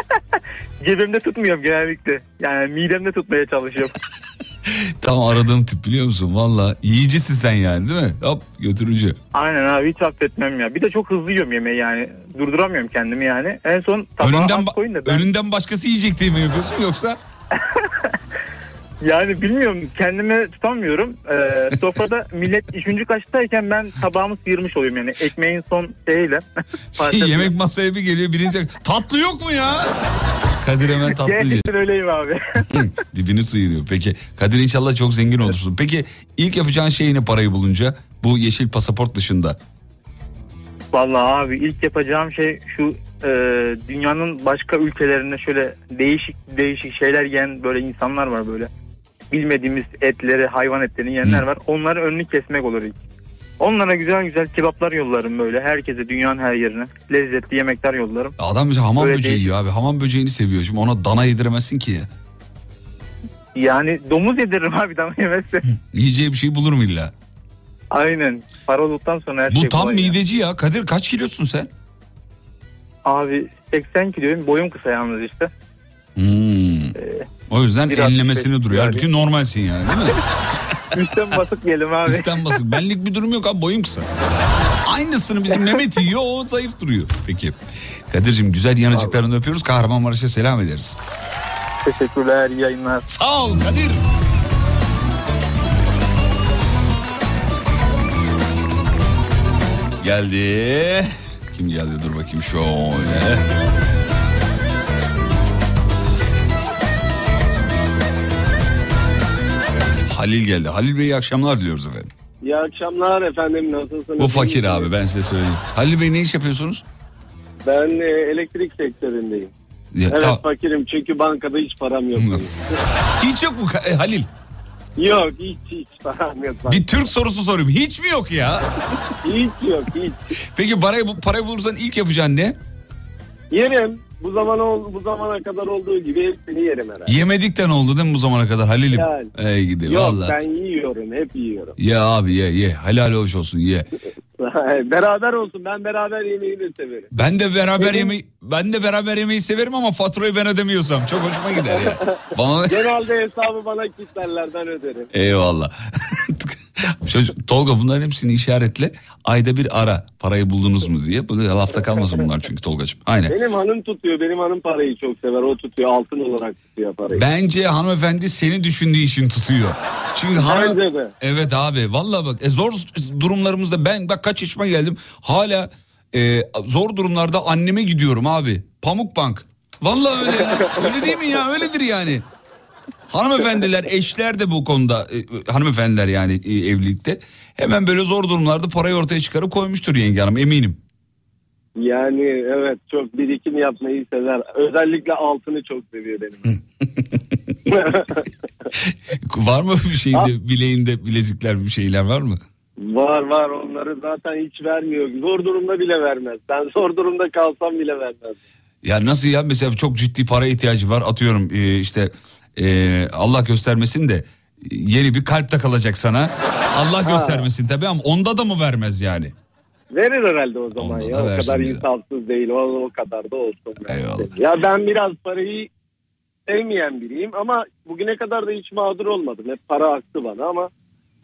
cebimde tutmuyorum genellikle. Yani midemde tutmaya çalışıyorum. Tam aradığım tip biliyor musun? Valla yiyicisin sen yani değil mi? Hop götürücü. Aynen abi hiç affetmem ya. Bir de çok hızlı yiyorum yemeği yani. Durduramıyorum kendimi yani. En son tabağa Önünden, koyun da ben... önünden başkası yiyecek diye mi yapıyorsun yoksa? Yani bilmiyorum kendimi tutamıyorum. Ee, sofrada millet üçüncü kaşıktayken ben tabağımı sıyırmış oluyorum yani. Ekmeğin son şeyiyle. Şey, yemek masaya bir geliyor birinci tatlı yok mu ya? Kadir hemen tatlıcı. Gerçekten öyleyim abi. Dibini sıyırıyor. Peki Kadir inşallah çok zengin olursun. Peki ilk yapacağın şey ne parayı bulunca? Bu yeşil pasaport dışında. Vallahi abi ilk yapacağım şey şu e, dünyanın başka ülkelerinde şöyle değişik değişik şeyler yiyen böyle insanlar var böyle. Bilmediğimiz etleri, hayvan etlerini yiyenler var. Onların önünü kesmek olur ilk. Onlara güzel güzel kebaplar yollarım böyle. Herkese dünyanın her yerine. Lezzetli yemekler yollarım. Adam bize hamam Öyle böceği değil. yiyor abi. Hamam böceğini seviyor. Şimdi ona dana yediremezsin ki ya. Yani domuz yediririm abi dama yemezse. Yiyeceği bir şey bulur mu illa? Aynen. Para olduktan sonra her Bu şey tam kolay ya. mideci ya. Kadir kaç kilosun sen? Abi 80 kiloyum. Boyum kısa yalnız işte. Hmm. O yüzden biraz enlemesini şey- duruyor. yani- Halbuki normalsin yani değil mi? Üstten basıp gelim abi. Üstten basık. Benlik bir durum yok abi boyun kısa. Aynısını bizim Mehmet yiyor o zayıf duruyor. Peki. Kadir'cim güzel yanıcıklarını öpüyoruz. Kahramanmaraş'a selam ederiz. Teşekkürler. iyi yayınlar. Sağ ol Kadir. Geldi. Kim geldi dur bakayım şöyle. Halil geldi. Halil Bey iyi akşamlar diliyoruz efendim. İyi akşamlar efendim nasılsınız? Bu fakir abi ben size söyleyeyim. Halil Bey ne iş yapıyorsunuz? Ben e, elektrik sektöründeyim. Ya, evet ta- fakirim çünkü bankada hiç param yok. Hiç yok mu Ka- e, Halil? yok hiç hiç param yok. Bir Türk sorusu sorayım. Hiç mi yok ya? Hiç yok hiç. Peki parayı, bu- parayı bulursan ilk yapacağın ne? Yerim. Bu zaman ol, bu zamana kadar olduğu gibi hepsini yerim herhalde. Yemedikten oldu değil mi bu zamana kadar Halil'im? Yani. Ey gidi Yok valla. ben yiyorum hep yiyorum. Ye abi ye ye. Helal hoş olsun ye. beraber olsun ben beraber yemeği de severim. Ben de beraber Benim- yemeği ben de beraber yemeği severim ama faturayı ben ödemiyorsam çok hoşuma gider ya. Bana Genelde hesabı bana kitlerlerden öderim. Eyvallah. Çocuk, Tolga bunların hepsini işaretle. Ayda bir ara parayı buldunuz mu diye. Bu lafta kalmasın bunlar çünkü Tolgacığım. Aynen. Benim hanım tutuyor. Benim hanım parayı çok sever. O tutuyor. Altın olarak tutuyor parayı. Bence hanımefendi seni düşündüğü için tutuyor. Çünkü hanım... Bence de. Evet abi vallahi bak e, zor durumlarımızda ben bak kaç yaşıma geldim hala e, zor durumlarda anneme gidiyorum abi. Pamuk bank. Vallahi öyle öyle değil mi ya öyledir yani. Hanımefendiler eşler de bu konuda e, hanımefendiler yani e, evlilikte hemen böyle zor durumlarda parayı ortaya çıkarıp koymuştur yenge hanım eminim. Yani evet çok birikim yapmayı sever. Özellikle altını çok seviyor benim. Var mı bir şeyinde bileğinde bilezikler bir şeyler var mı? var var onları zaten hiç vermiyor. Zor durumda bile vermez. Ben zor durumda kalsam bile vermez. Ya nasıl ya mesela çok ciddi para ihtiyacı var atıyorum e, işte e, Allah göstermesin de Yeni bir kalp de kalacak sana. Allah Ha. göstermesin tabii ama onda da mı vermez yani? Verir herhalde o zaman Ondan ya. O kadar bize. insafsız değil. O, o kadar da olsun. bence. Ya ben biraz parayı sevmeyen biriyim ama bugüne kadar da hiç mağdur olmadım. Hep para aktı bana ama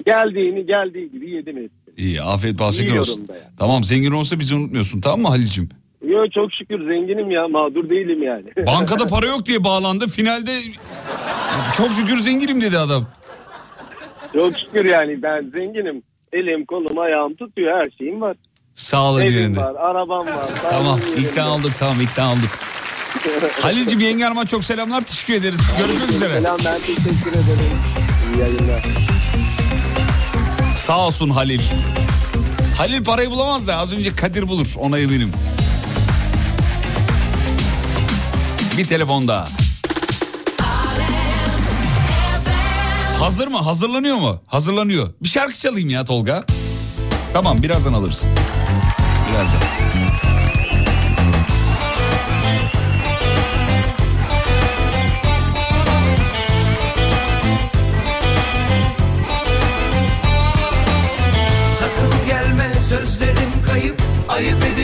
geldiğini geldiği gibi yedim hepsini. İyi afiyet Yiyorum olsun. yani. Tamam zengin olsa bizi unutmuyorsun tamam mı Halil'cim? Yo çok şükür zenginim ya mağdur değilim yani. Bankada para yok diye bağlandı. Finalde çok şükür zenginim dedi adam. Çok şükür yani ben zenginim. Elim kolum ayağım tutuyor her şeyim var. Sağ olun Evim yerinde. var arabam var. Tamam ikna olduk tamam ikna olduk. Halil'cim yenge hanıma çok selamlar teşekkür ederiz. Görüşmek üzere. Selam ben teşekkür ederim. İyi yayınlar. Sağ olsun Halil. Halil parayı bulamaz da az önce Kadir bulur ona eminim. Bir telefon daha. Hazır mı? Hazırlanıyor mu? Hazırlanıyor. Bir şarkı çalayım ya Tolga. Tamam birazdan alırız. Birazdan. Sakın gelme sözlerim kayıp Ayıp ediyorum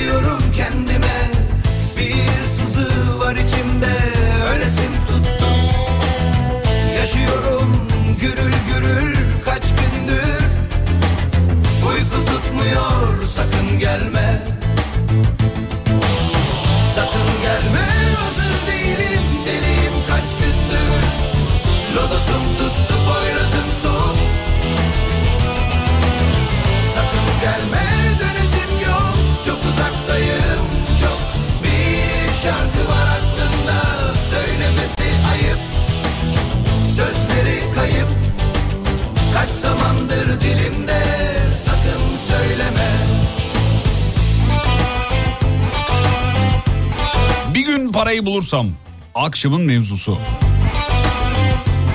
parayı bulursam akşamın mevzusu.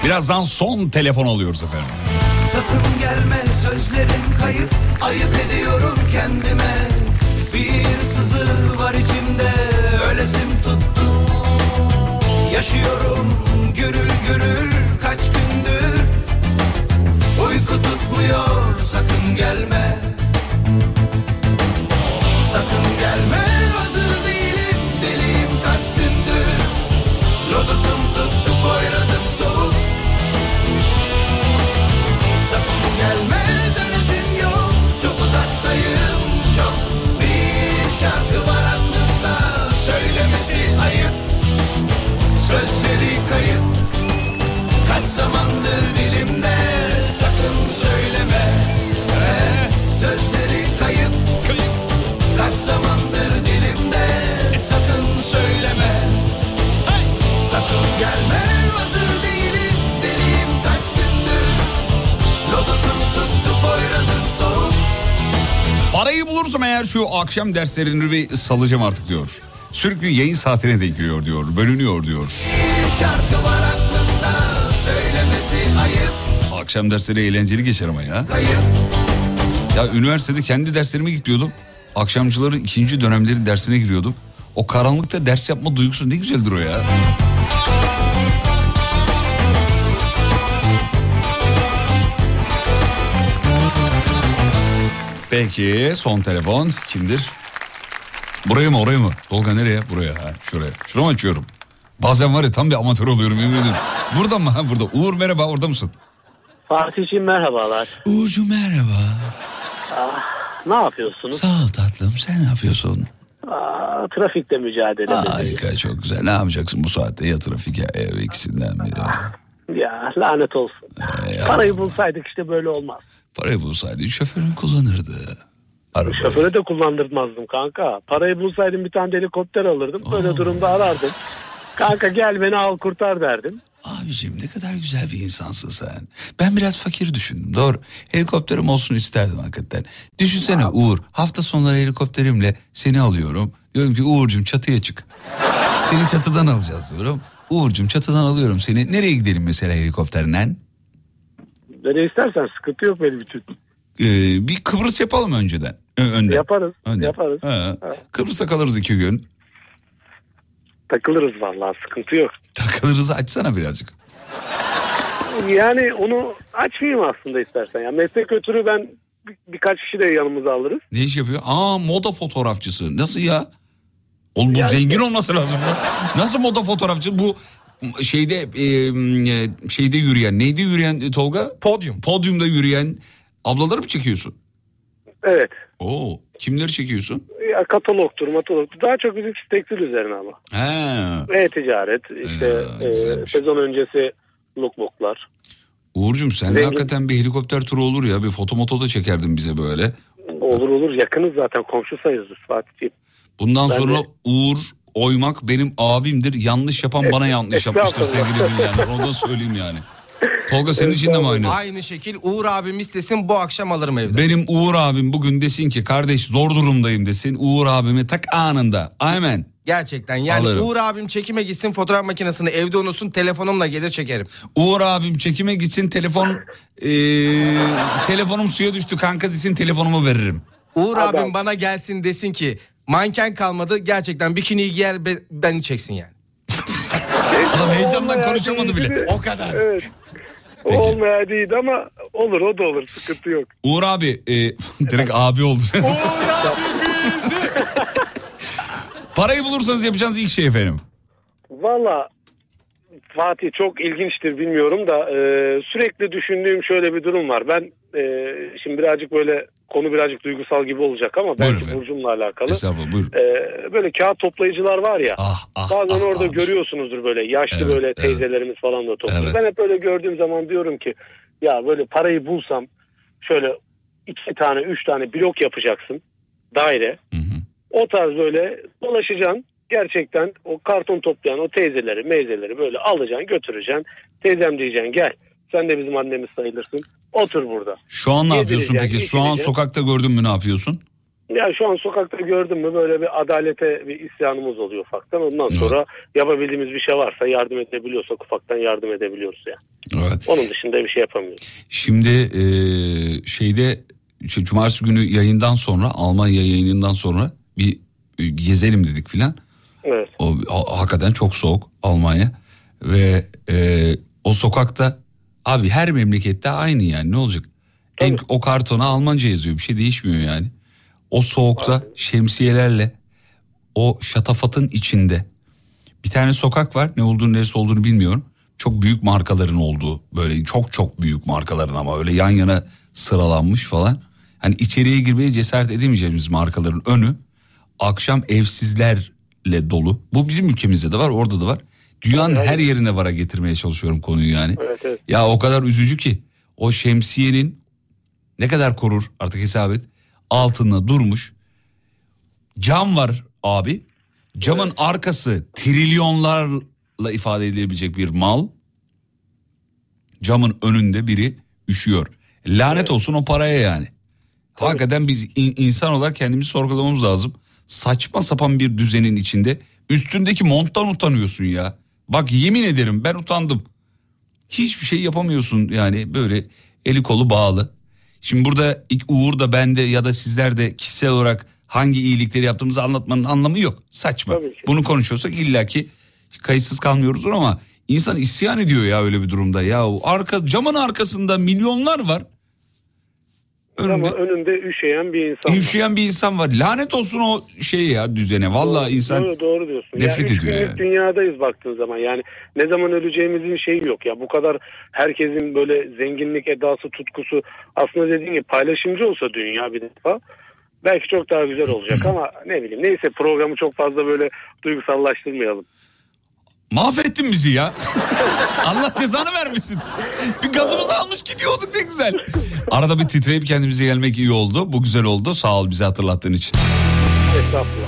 Birazdan son telefon alıyoruz efendim. Sakın gelme sözlerim kayıp. Ayıp ediyorum kendime. Bir sızı var içimde Ölesim tuttu. Yaşıyorum gürül gürül Kaç gündür. Uyku tutmuyor Sakın gelme Bulursam eğer şu akşam derslerini bir salacağım artık diyor. Sürekli yayın saatine denk giriyor diyor. Bölünüyor diyor. Şarkı var aklımda Söylemesi ayıp Akşam dersleri eğlenceli geçer ama ya. Kayıp Ya üniversitede kendi derslerime gitmiyordum. Akşamcıların ikinci dönemleri dersine giriyordum. O karanlıkta ders yapma duygusu ne güzeldir o ya. Peki son telefon kimdir? Buraya mı oraya mı? Tolga nereye? Buraya ha şuraya. Şunu mu açıyorum? Bazen var ya tam bir amatör oluyorum yemin ederim. Burada mı? Ha burada. Uğur merhaba orada mısın? Fatih'ciğim merhabalar. Uğurcu merhaba. Ne yapıyorsunuz? Sağ ol tatlım sen ne yapıyorsun? Aa, trafikte mücadele Harika çok güzel. Ne yapacaksın bu saatte ya trafik ya ev ikisinden biri. Ya lanet olsun. ya. Parayı bulsaydık işte böyle olmaz. Parayı bulsaydı şoförün kullanırdı. Arabayı. Şoföre de kullandırmazdım kanka. Parayı bulsaydım bir tane de helikopter alırdım. Böyle durumda arardım. Kanka gel beni al kurtar derdim. Abicim ne kadar güzel bir insansın sen. Ben biraz fakir düşündüm doğru. Helikopterim olsun isterdim hakikaten. Düşünsene Uğur hafta sonları helikopterimle seni alıyorum. Diyorum ki Uğur'cum çatıya çık. Seni çatıdan alacağız diyorum. Uğur'cum çatıdan alıyorum seni. Nereye gidelim mesela helikopterle? Nereye istersen sıkıntı yok benim için. Ee, bir Kıbrıs yapalım önceden. Ö- önden. Yaparız. Önden. Yaparız. Ha. Kıbrıs'ta kalırız iki gün. Takılırız vallahi sıkıntı yok. Takılırız açsana birazcık. Yani onu açmayayım aslında istersen. Ya meslek ötürü ben bir- birkaç kişi de yanımıza alırız. Ne iş yapıyor? Aa moda fotoğrafçısı. Nasıl ya? Oğlum bu zengin olması lazım. ya. Nasıl moda fotoğrafçı? Bu şeyde e, şeyde yürüyen neydi yürüyen Tolga? Podyum. Podyumda yürüyen ablaları mı çekiyorsun? Evet. Oo kimleri çekiyorsun? Ya katalogtur, matologtur. Daha çok bizim tekstil üzerine ama. He. E-ticaret, işte e, sezon öncesi lookbooklar. Uğur'cum sen Zengin. hakikaten bir helikopter turu olur ya. Bir fotomoto da çekerdin bize böyle. Olur olur yakınız zaten komşu sayılırız Fatih'ciğim. Bundan Ben sonra de- Uğur Oymak benim abimdir. Yanlış yapan bana yanlış yapmıştır sevgili dinleyenler. Onu da söyleyeyim yani. Tolga senin için de mi aynı? Aynı şekil Uğur abim istesin bu akşam alırım evde. Benim Uğur abim bugün desin ki kardeş zor durumdayım desin. Uğur abimi tak anında. Aynen. Gerçekten yani Alırım. Uğur abim çekime gitsin fotoğraf makinesini evde unutsun telefonumla gelir çekerim. Uğur abim çekime gitsin telefon eee, telefonum suya düştü kanka desin telefonumu veririm. Uğur abim bana gelsin desin ki manken kalmadı gerçekten bikini giyer be- beni çeksin yani. Adam heyecandan konuşamadı bile. O kadar. Evet. O olmayaydı ama olur o da olur sıkıntı yok. Uğur abi e, direkt abi oldu. Parayı bulursanız yapacağınız ilk şey efendim. Valla Fatih çok ilginçtir bilmiyorum da e, sürekli düşündüğüm şöyle bir durum var. Ben e, şimdi birazcık böyle konu birazcık duygusal gibi olacak ama belki Burcum'la alakalı. Estağfurullah buyurun. E, böyle kağıt toplayıcılar var ya. ah, bazen orada görüyorsunuzdur böyle yaşlı Evet, böyle evet. teyzelerimiz falan da topluyor. Evet. Ben hep böyle gördüğüm zaman diyorum ki ya böyle parayı bulsam şöyle iki tane üç tane blok yapacaksın daire. O tarz böyle dolaşacaksın. Gerçekten o karton toplayan o teyzeleri meyzeleri böyle alacaksın götüreceksin. Teyzem diyeceksin gel sen de bizim annemiz sayılırsın. Otur burada. Şu an ne yapıyorsun peki? Şu an sokakta gördün mü ne yapıyorsun? Ya şu an sokakta gördüm mü böyle bir adalete bir isyanımız oluyor ufaktan. Ondan sonra yapabildiğimiz bir şey varsa yardım edebiliyorsak ufaktan yardım edebiliyoruz ya. Evet. Onun dışında bir şey yapamıyoruz. Şimdi e, şeyde şey, cumartesi günü yayından sonra Almanya yayınından sonra bir e, gezelim dedik filan. Evet. O ha- hakikaten çok soğuk Almanya ve e, o sokakta abi her memlekette aynı yani ne olacak? En, o kartona Almanca yazıyor bir şey değişmiyor yani. O soğukta şemsiyelerle o şatafatın içinde bir tane sokak var ne olduğunu neresi olduğunu bilmiyorum. Çok büyük markaların olduğu böyle çok çok büyük markaların ama öyle yan yana sıralanmış falan. Hani içeriye girmeye cesaret edemeyeceğimiz markaların önü akşam evsizlerle dolu. Bu bizim ülkemizde de var orada da var. Dünyanın her yerine vara getirmeye çalışıyorum konuyu yani. Evet, evet. Ya o kadar üzücü ki o şemsiyenin ne kadar korur artık hesap et altında durmuş. Cam var abi. Camın arkası trilyonlarla ifade edilebilecek bir mal. Camın önünde biri üşüyor. Lanet olsun o paraya yani. Hakikaten biz in- insan olarak kendimizi sorgulamamız lazım. Saçma sapan bir düzenin içinde üstündeki monttan utanıyorsun ya bak yemin ederim ben utandım hiçbir şey yapamıyorsun yani böyle eli kolu bağlı. Şimdi burada Uğur da ben de ya da sizler de kişisel olarak hangi iyilikleri yaptığımızı anlatmanın anlamı yok. Saçma. Bunu konuşuyorsak illaki kayıtsız kalmıyoruzdur ama insan isyan ediyor ya öyle bir durumda. Ya arka camın arkasında milyonlar var. Ama önünde üşüyen bir insan var. Üşüyen bir insan var. Lanet olsun o şeye ya düzene. Vallahi insan Doğru, doğru diyorsun. nefret ya, ediyor yani. dünyadayız baktığın zaman. Yani ne zaman öleceğimizin şeyi yok ya. Bu kadar herkesin böyle zenginlik edası, tutkusu aslında dediğin gibi paylaşımcı olsa dünya bir defa belki çok daha güzel olacak ama ne bileyim. Neyse programı çok fazla böyle duygusallaştırmayalım. Mahvettin bizi ya. Allah cezanı vermesin. Bir gazımızı almış gidiyorduk ne güzel. Arada bir titreyip kendimize gelmek iyi oldu. Bu güzel oldu. Sağ ol bizi hatırlattığın için. Estağfurullah.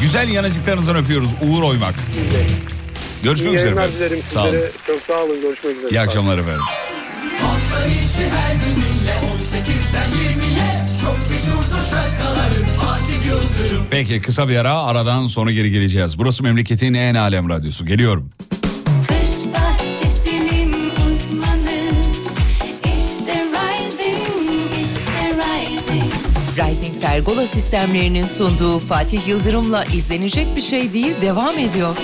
Güzel yanacıklarınızdan öpüyoruz. Uğur Oymak. Görüşmek İyi üzere. yayınlar efendim. dilerim Sağ olun. sizlere. Çok sağ olun. Görüşmek üzere. İyi akşamlar efendim. Hafta içi her gününle 18'den 20'ye Çok şarkıların Fatih Yıldırım Peki kısa bir ara aradan sonra geri geleceğiz. Burası memleketin en alem radyosu. Geliyorum. Uzmanı İşte Rising, işte Rising Rising Pergola sistemlerinin sunduğu Fatih Yıldırım'la izlenecek bir şey değil devam ediyor.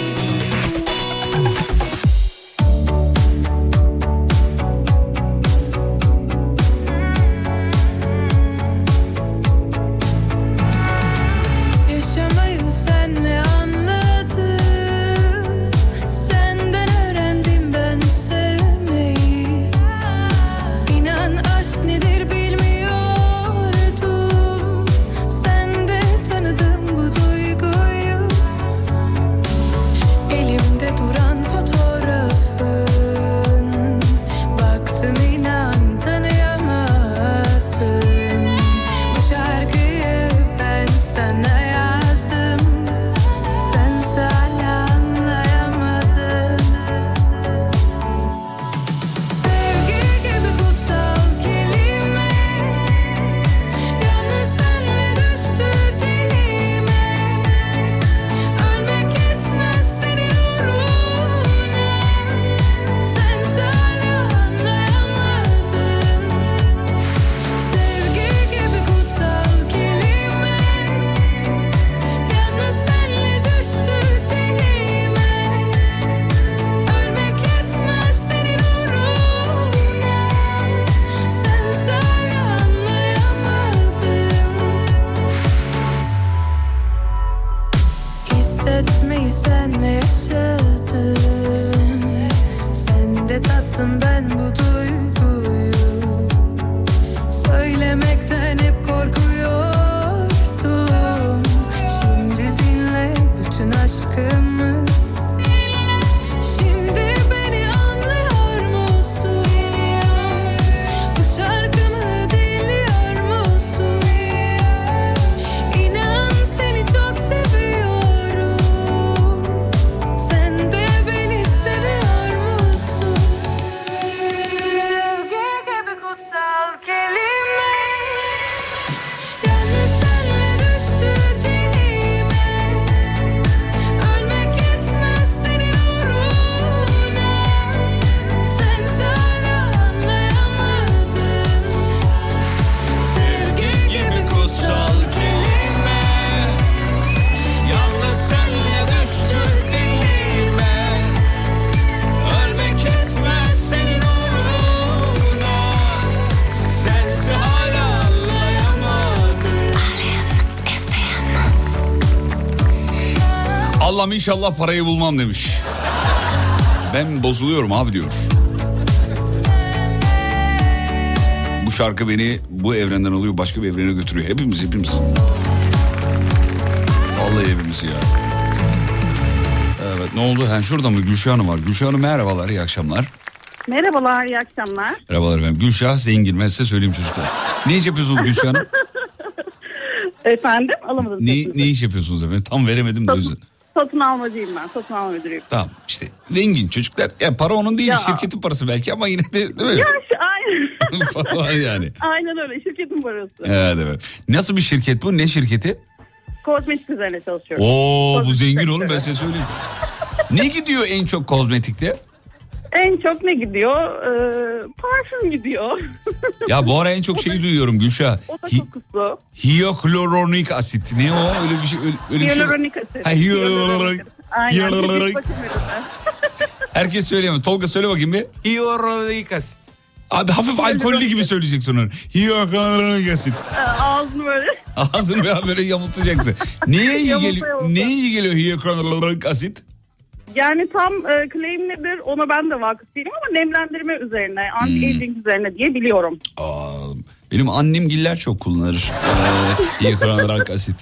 korkuyordum. Şimdi dinle bütün aşkım inşallah parayı bulmam demiş. Ben bozuluyorum abi diyor. Bu şarkı beni bu evrenden alıyor başka bir evrene götürüyor. Hepimiz hepimiz. Vallahi hepimiz ya. Evet ne oldu? Ha, şurada mı? Gülşah Hanım var. Gülşah Hanım merhabalar iyi akşamlar. Merhabalar, iyi akşamlar. Merhabalar efendim. Gülşah zengin ben size söyleyeyim çocuklar. Ne iş yapıyorsunuz Gülşah Hanım? Efendim, alamadım. ne, ne iş yapıyorsunuz efendim? Tam veremedim de o yüzden. Satın almacıyım ben, satın alma müdürüyüm. Tamam işte zengin çocuklar. Ya para onun değil Ya. şirketin parası belki ama yine de değil mi? Ya şu, aynen. Var yani. aynen öyle, şirketin parası. Evet evet. Nasıl bir şirket bu? Ne şirketi? Kozmetik üzerine çalışıyorum. Oo bu Kozmetik zengin oğlum sektörü. ben size söyleyeyim. ne gidiyor en çok kozmetikte? En çok ne gidiyor? Ee, parfüm gidiyor. Ya bu ara en çok şeyi duyuyorum Gülşah. o da Hi- kokusu. Hiyokloronik asit. Ne o? Öyle bir şey öyle, öyle bir şey. Asit. Ha, ürünü. Herkes söyleyemez. Tolga söyle bakayım bir. Hyaluronik asit. Abi hafif alkollü gibi söyleyeceksin onu. Hiyokloronik asit. Ağzını böyle. Ağzını böyle, böyle yamultacaksın. Neye iyi geliyor? Neye iyi geliyor hiyokloronik asit? Yani tam e, claim nedir ona ben de vakıf değilim ama nemlendirme üzerine, anti-aging üzerine diye biliyorum. Aa, benim annem giller çok kullanır. Ee, hiyokloronik asit.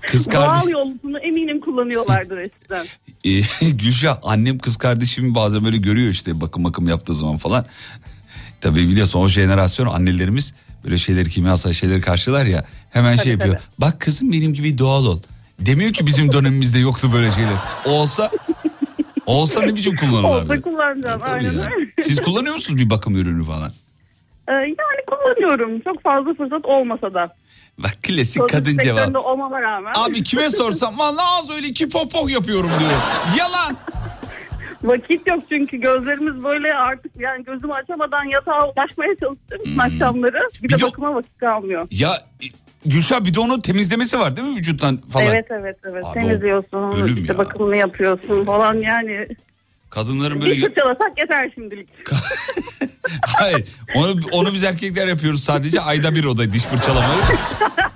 Kız kardeş. Doğal yolunu eminim kullanıyorlardır eskiden. Ee, Gülşah annem kız kardeşimi bazen böyle görüyor işte bakım bakım yaptığı zaman falan. Tabii biliyorsun o jenerasyon annelerimiz böyle şeyleri kimyasal şeyleri karşılar ya hemen şey Tabii, yapıyor. tabii. Bak kızım benim gibi doğal ol. Demiyor ki bizim dönemimizde yoktu böyle şeyler. Olsa olsa ne biçim kullanırlardı? Olsa kullanacağım. Tabii Aynen ya. Siz kullanıyor musunuz bir bakım ürünü falan? Ee, yani kullanıyorum. Çok fazla fırsat olmasa da. Bak klasik Kozmetik kadın cevap. olmama rağmen. Abi kime sorsam vallahi az öyle iki popok yapıyorum diyor. Yalan. Vakit yok çünkü gözlerimiz böyle artık yani gözümü açamadan yatağa ulaşmaya çalıştığım için akşamları bir, Bir de de- bakıma vakit kalmıyor. Ya e, Gülşah bir de onun temizlemesi var değil mi vücuttan falan? Evet evet evet Abi temizliyorsun işte ya. bakımını yapıyorsun falan yani. Kadınların Bir böyle fırçalasak yeter şimdilik. Hayır. Onu, onu biz erkekler yapıyoruz sadece ayda bir oda diş fırçalamayı.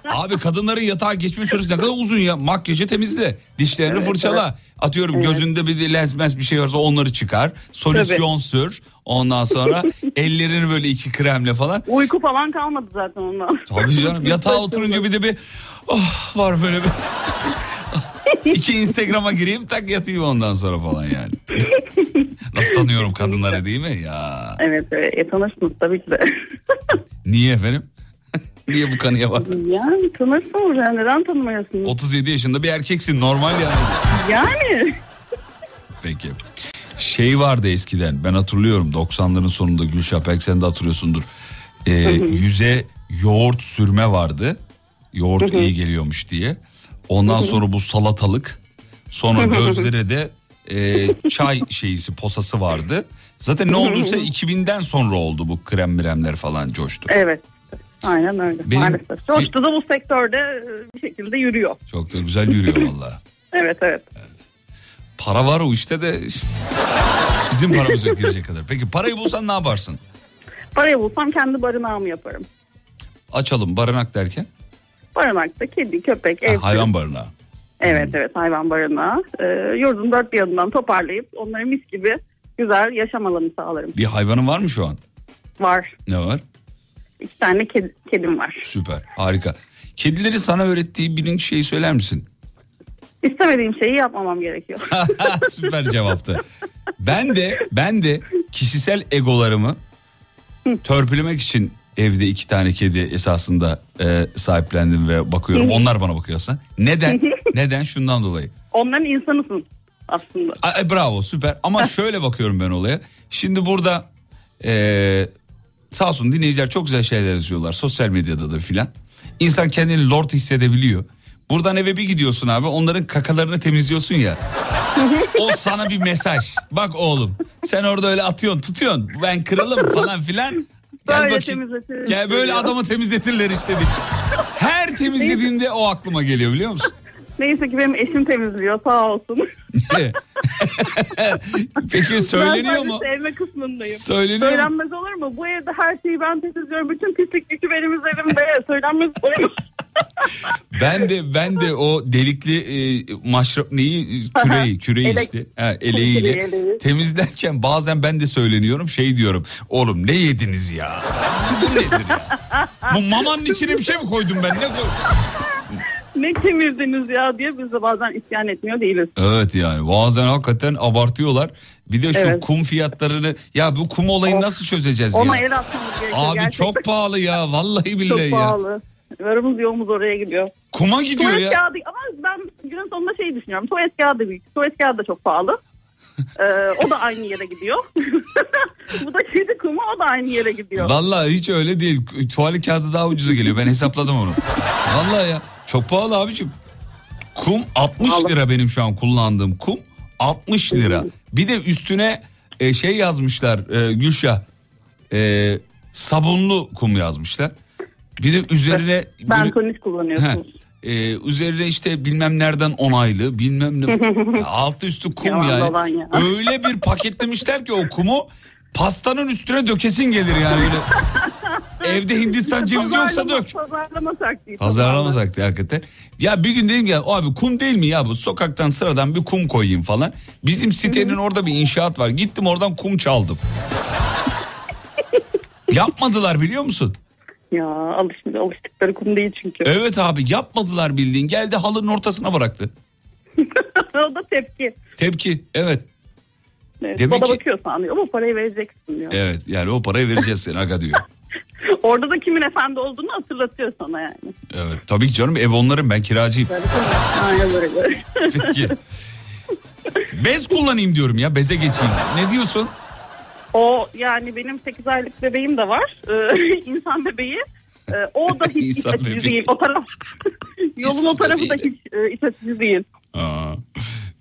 Abi kadınların yatağa geçme süresi ne kadar uzun ya. Makyajı temizle. Dişlerini Evet, fırçala. Atıyorum gözünde bir lens mens bir şey varsa onları çıkar. Solüsyon sür. Ondan sonra ellerini böyle iki kremle falan. Uyku falan kalmadı zaten ondan. Tabii canım yatağa oturunca bir de bir oh var böyle bir. İki Instagram'a gireyim tak yatayım ondan sonra falan yani. Nasıl tanıyorum kadınları değil mi? Ya Evet evet e, tanırsınız tabii ki de. niye efendim? niye bu kanıya var? yani tanırsınız yani neden tanımıyorsunuz? 37 yaşında bir erkeksin normal yani. Yani. Peki. Şey vardı eskiden ben hatırlıyorum 90'ların sonunda Gülşah belki sen de hatırlıyorsundur. Ee, yüze yoğurt sürme vardı. Yoğurt iyi geliyormuş diye. Ondan sonra bu salatalık. Sonra gözlere de e, çay şeyisi posası vardı. Zaten ne olduysa 2000'den sonra oldu bu krem miremler falan coştu. Evet. Aynen öyle Benim- maalesef. Coştu da bu sektörde e, bir şekilde yürüyor. Çok da güzel yürüyor valla. Evet evet. Para var o işte de bizim paramız yok girecek kadar. Peki parayı bulsan ne yaparsın? Parayı bulsam kendi barınağımı yaparım. Açalım barınak derken. Barınakta kedi, köpek, ev. hayvan barınağı. Evet evet hayvan barınağı. Ee, yurdun dört bir yanından toparlayıp onlara mis gibi güzel yaşam alanı sağlarım. Bir hayvanın var mı şu an? Var. Ne var? İki tane kedi, kedim var. Süper harika. Kedileri sana öğrettiği birinci şeyi söyler misin? İstemediğim şeyi yapmamam gerekiyor. Süper cevaptı. Ben de ben de kişisel egolarımı törpülemek için evde iki tane kedi esasında e, sahiplendim ve bakıyorum. Onlar bana bakıyorsa. Neden? Neden? Şundan dolayı. Onların insanısın aslında. Ay, bravo süper ama şöyle bakıyorum ben olaya. Şimdi burada e, sağ olsun dinleyiciler çok güzel şeyler yazıyorlar sosyal medyada da filan. İnsan kendini lord hissedebiliyor. Buradan eve bir gidiyorsun abi onların kakalarını temizliyorsun ya. o sana bir mesaj. Bak oğlum sen orada öyle atıyorsun tutuyorsun. Ben kralım falan filan. Gel Böyle bakayım. temizletirler. Gel böyle adamı temizletirler işte. diye. Her temizlediğimde o aklıma geliyor biliyor musun? Neyse ki benim eşim temizliyor sağ olsun. Peki söyleniyor ben mu? sadece sevme kısmındayım. Söyleniyor mu? Söylenmez olur mu? Bu evde her şeyi ben temizliyorum. Bütün pislik yükü benim üzerimde. Söylenmez olur mu? Ben de ben de o delikli e, maşrap neyi küreği küreği Elek. işte ha, eleğiyle eleği. temizlerken bazen ben de söyleniyorum şey diyorum oğlum ne yediniz ya bu nedir ya bu mamanın içine bir şey mi koydum ben ne koydum ne kemirdiniz ya diye biz de bazen isyan etmiyor değiliz. Evet yani bazen hakikaten abartıyorlar bir de şu Evet. kum fiyatlarını ya bu kum olayını nasıl çözeceğiz Ona ya el atmamız gerekiyor. abi gerçekten. çok pahalı ya vallahi billahi Çok ya pahalı. Varımız yoğumuz oraya gidiyor. kuma gidiyor Tuvalet ya kağıdı ama ben günün sonunda şey düşünüyorum. Tuvalet kağıdı büyük. Tuvalet kağıdı da çok pahalı. Ee, o da aynı yere gidiyor. Bu da kedi kumu o da aynı yere gidiyor. Vallahi hiç öyle değil. Tuvalet kağıdı daha ucuza geliyor. Ben hesapladım onu. Vallahi ya. Çok pahalı abicim. Kum 60 lira benim şu an kullandığım kum 60 lira. Bir de üstüne e, şey yazmışlar e, Gülşah. E, sabunlu kum yazmışlar. Bir de üzerine Ben böyle- tonik kullanıyorsunuz. Heh, e, üzerine işte bilmem nereden onaylı bilmem ne Ya altı üstü kum Yalan yani. ya. Öyle bir paketlemişler ki o kumu pastanın üstüne dökesin gelir yani öyle. Evde Hindistan cevizi yoksa dök. Pazarlama taktiği. Pazarlama taktiği hakikaten. Ya bir gün dedim ki abi kum değil mi ya bu sokaktan sıradan bir kum koyayım falan. Bizim sitenin orada bir inşaat var. Gittim oradan kum çaldım. Yapmadılar biliyor musun? Ya alış, alıştıkları kum değil çünkü. Evet abi yapmadılar bildiğin. Geldi halının ortasına bıraktı. o da tepki. Tepki evet. Evet, Demek baba ki- bakıyor sanıyor ama parayı vereceksin diyor. Evet yani o parayı vereceğiz sen aga diyor. Orada da kimin efendi olduğunu hatırlatıyor sana yani. Evet tabii ki canım ev onların ben kiracıyım. Aynen böyle. Peki. Bez kullanayım diyorum ya beze geçeyim. Ne diyorsun? O yani benim 8 aylık bebeğim de var. Ee, insan bebeği. Ee, o da hiç iç açıcı değil. O taraf yolun o tarafı da hiç e, iç açıcı değil. Aa,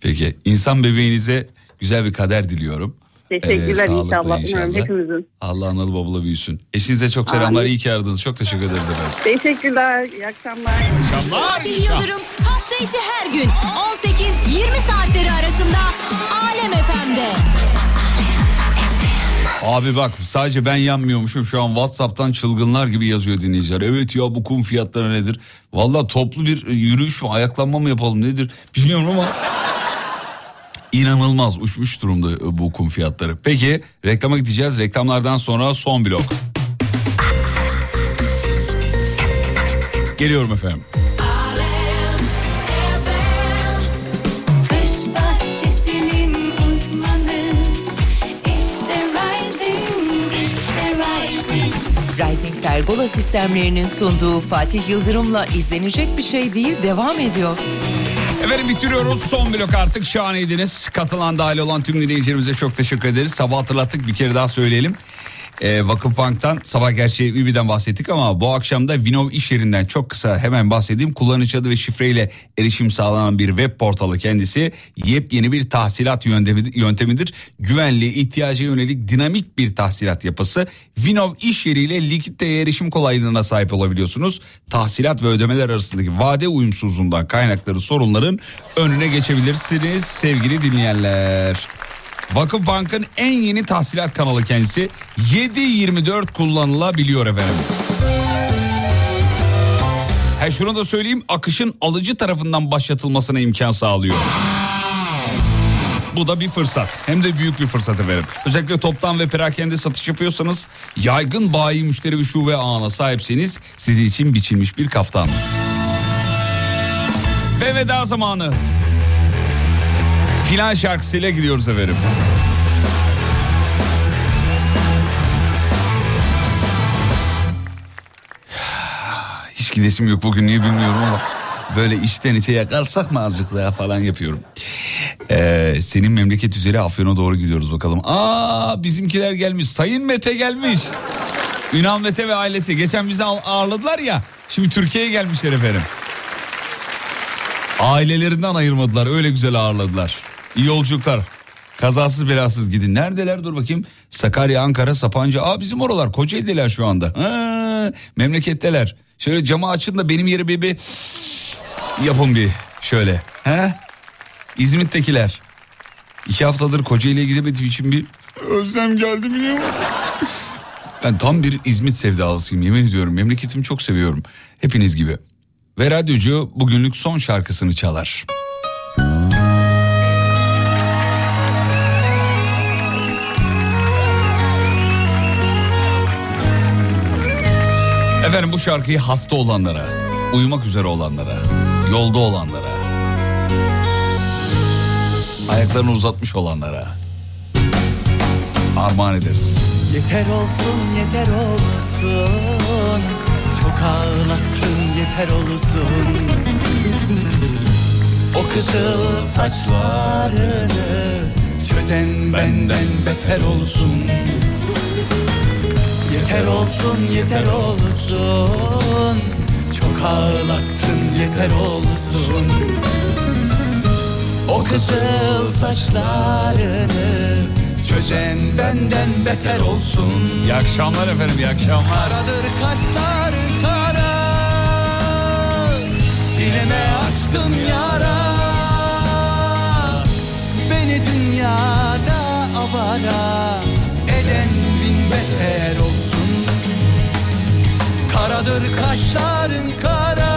peki insan bebeğinize güzel bir kader diliyorum. Teşekkürler Ee, inşallah. Umarım hepimizin. Allah analı babalı büyüsün. Eşinize çok selamlar. Amin. iyi ki aradınız. Çok teşekkür ederiz efendim. Teşekkürler. İyi akşamlar. Fatih Yıldırım hafta içi her gün 18-20 saatleri arasında Alem FM'de. Abi bak sadece ben yanmıyormuşum. Şu an Whatsapp'tan çılgınlar gibi yazıyor dinleyiciler. Evet ya bu kum fiyatları nedir? Valla toplu bir yürüyüş mü ayaklanma mı yapalım nedir? Bilmiyorum ama inanılmaz uçmuş durumda bu kum fiyatları. Peki reklama gideceğiz. Reklamlardan sonra son blok. Geliyorum efendim. Pergola sistemlerinin sunduğu Fatih Yıldırım'la izlenecek bir şey değil devam ediyor. Efendim bitiriyoruz. Son blok artık şahaneydiniz. Katılan dahil olan tüm dinleyicilerimize çok teşekkür ederiz. Sabah hatırlattık bir kere daha söyleyelim. Ee, Vakıfbank'tan sabah gerçi Vivi'den bahsettik ama bu akşam da Vinov iş yerinden çok kısa hemen bahsedeyim. Kullanıcı adı ve şifreyle erişim sağlanan bir web portalı kendisi. Yepyeni bir tahsilat yöntemi- yöntemidir. Güvenli, ihtiyaca yönelik dinamik bir tahsilat yapısı. Vinov iş yeriyle likitte erişim kolaylığına sahip olabiliyorsunuz. Tahsilat ve ödemeler arasındaki vade uyumsuzluğundan kaynakları sorunların önüne geçebilirsiniz sevgili dinleyenler. Vakıfbank'ın en yeni tahsilat kanalı kendisi 7-24 kullanılabiliyor efendim. Ha şunu da söyleyeyim akışın alıcı tarafından başlatılmasına imkan sağlıyor. Bu da bir fırsat. Hem de büyük bir fırsat efendim. Özellikle toptan ve perakende satış yapıyorsanız yaygın bayi müşteri ve şube ağına sahipseniz sizin için biçilmiş bir kaftan. Ve veda zamanı. Final şarkısıyla gidiyoruz efendim. Hiç gidesim yok bugün niye bilmiyorum ama böyle içten içe yakarsak mı azıcık daha falan yapıyorum. Ee, senin memleket üzeri Afyon'a doğru gidiyoruz bakalım. Aa bizimkiler gelmiş. Sayın Mete gelmiş. Ünal Mete ve ailesi. Geçen bizi ağ- ağırladılar ya. Şimdi Türkiye'ye gelmişler efendim. Ailelerinden ayırmadılar. Öyle güzel ağırladılar. İyi yolculuklar. Kazasız belasız gidin. Neredeler dur bakayım. Sakarya, Ankara, Sapanca. Aa bizim oralar. Kocaeli'deler şu anda. Ha, memleketteler. Şöyle camı açın da benim yeri bir, bir yapın bir. Şöyle. He? İzmit'tekiler. İki haftadır Kocaeli'ye gidemediğim için bir özlem geldi biliyor musun? Ben tam bir İzmit sevdalısıyım yemin ediyorum. Memleketimi çok seviyorum. Hepiniz gibi. Ve radyocu bugünlük son şarkısını çalar. Efendim bu şarkıyı hasta olanlara, uyumak üzere olanlara, yolda olanlara, ayaklarını uzatmış olanlara armağan ederiz. Yeter olsun yeter olsun. Çok ağlattın yeter olsun. O kızıl saçlarını Çözen benden beter olsun Yeter olsun yeter olsun. Çok ağlattın yeter olsun. O kızıl saçlarını Çözen benden beter olsun. İyi akşamlar efendim iyi akşamlar. Karadır kaşların kara. Sineme açtın yara. Beni dünyada avara Eden bin beter olsun Karadır kaşların kara.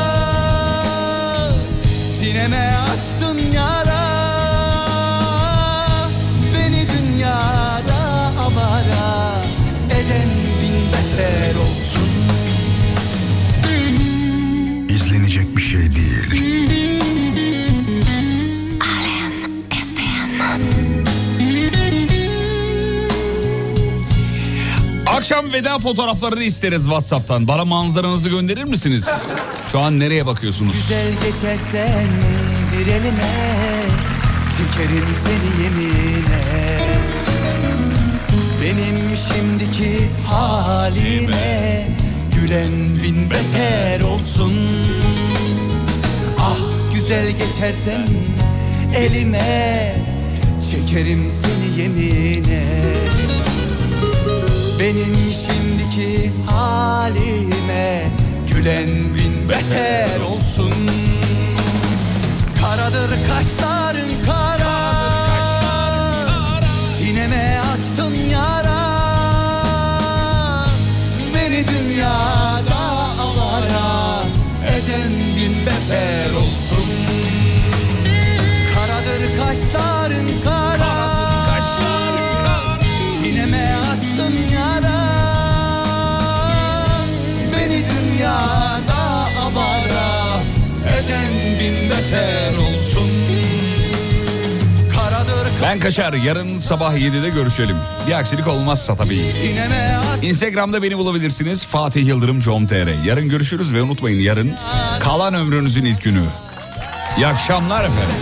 Sineme açtın yara. Beni dünyada avara Eden bin beter olsun. İzlenecek bir şey değil. Akşam veda fotoğraflarını isteriz WhatsApp'tan. Bana manzaranızı gönderir misiniz? Şu an nereye bakıyorsunuz? Güzel geçersen bir elime Çekerim seni yemine Benim şimdiki halime Gülen bin beter olsun Ah güzel geçersen elime Çekerim seni yemine Benim şimdiki halime Gülen bin beter olsun. Karadır kaşların kara. Sineme açtın yara. Beni dünyada avara Eden bin beter olsun. Karadır kaşların kara beter olsun Karadır Ben kaçar yarın sabah 7'de görüşelim. Bir aksilik olmazsa tabii. Instagram'da beni bulabilirsiniz. Fatih Yıldırım com.tr. Yarın görüşürüz ve unutmayın yarın kalan ömrünüzün ilk günü. İyi akşamlar efendim.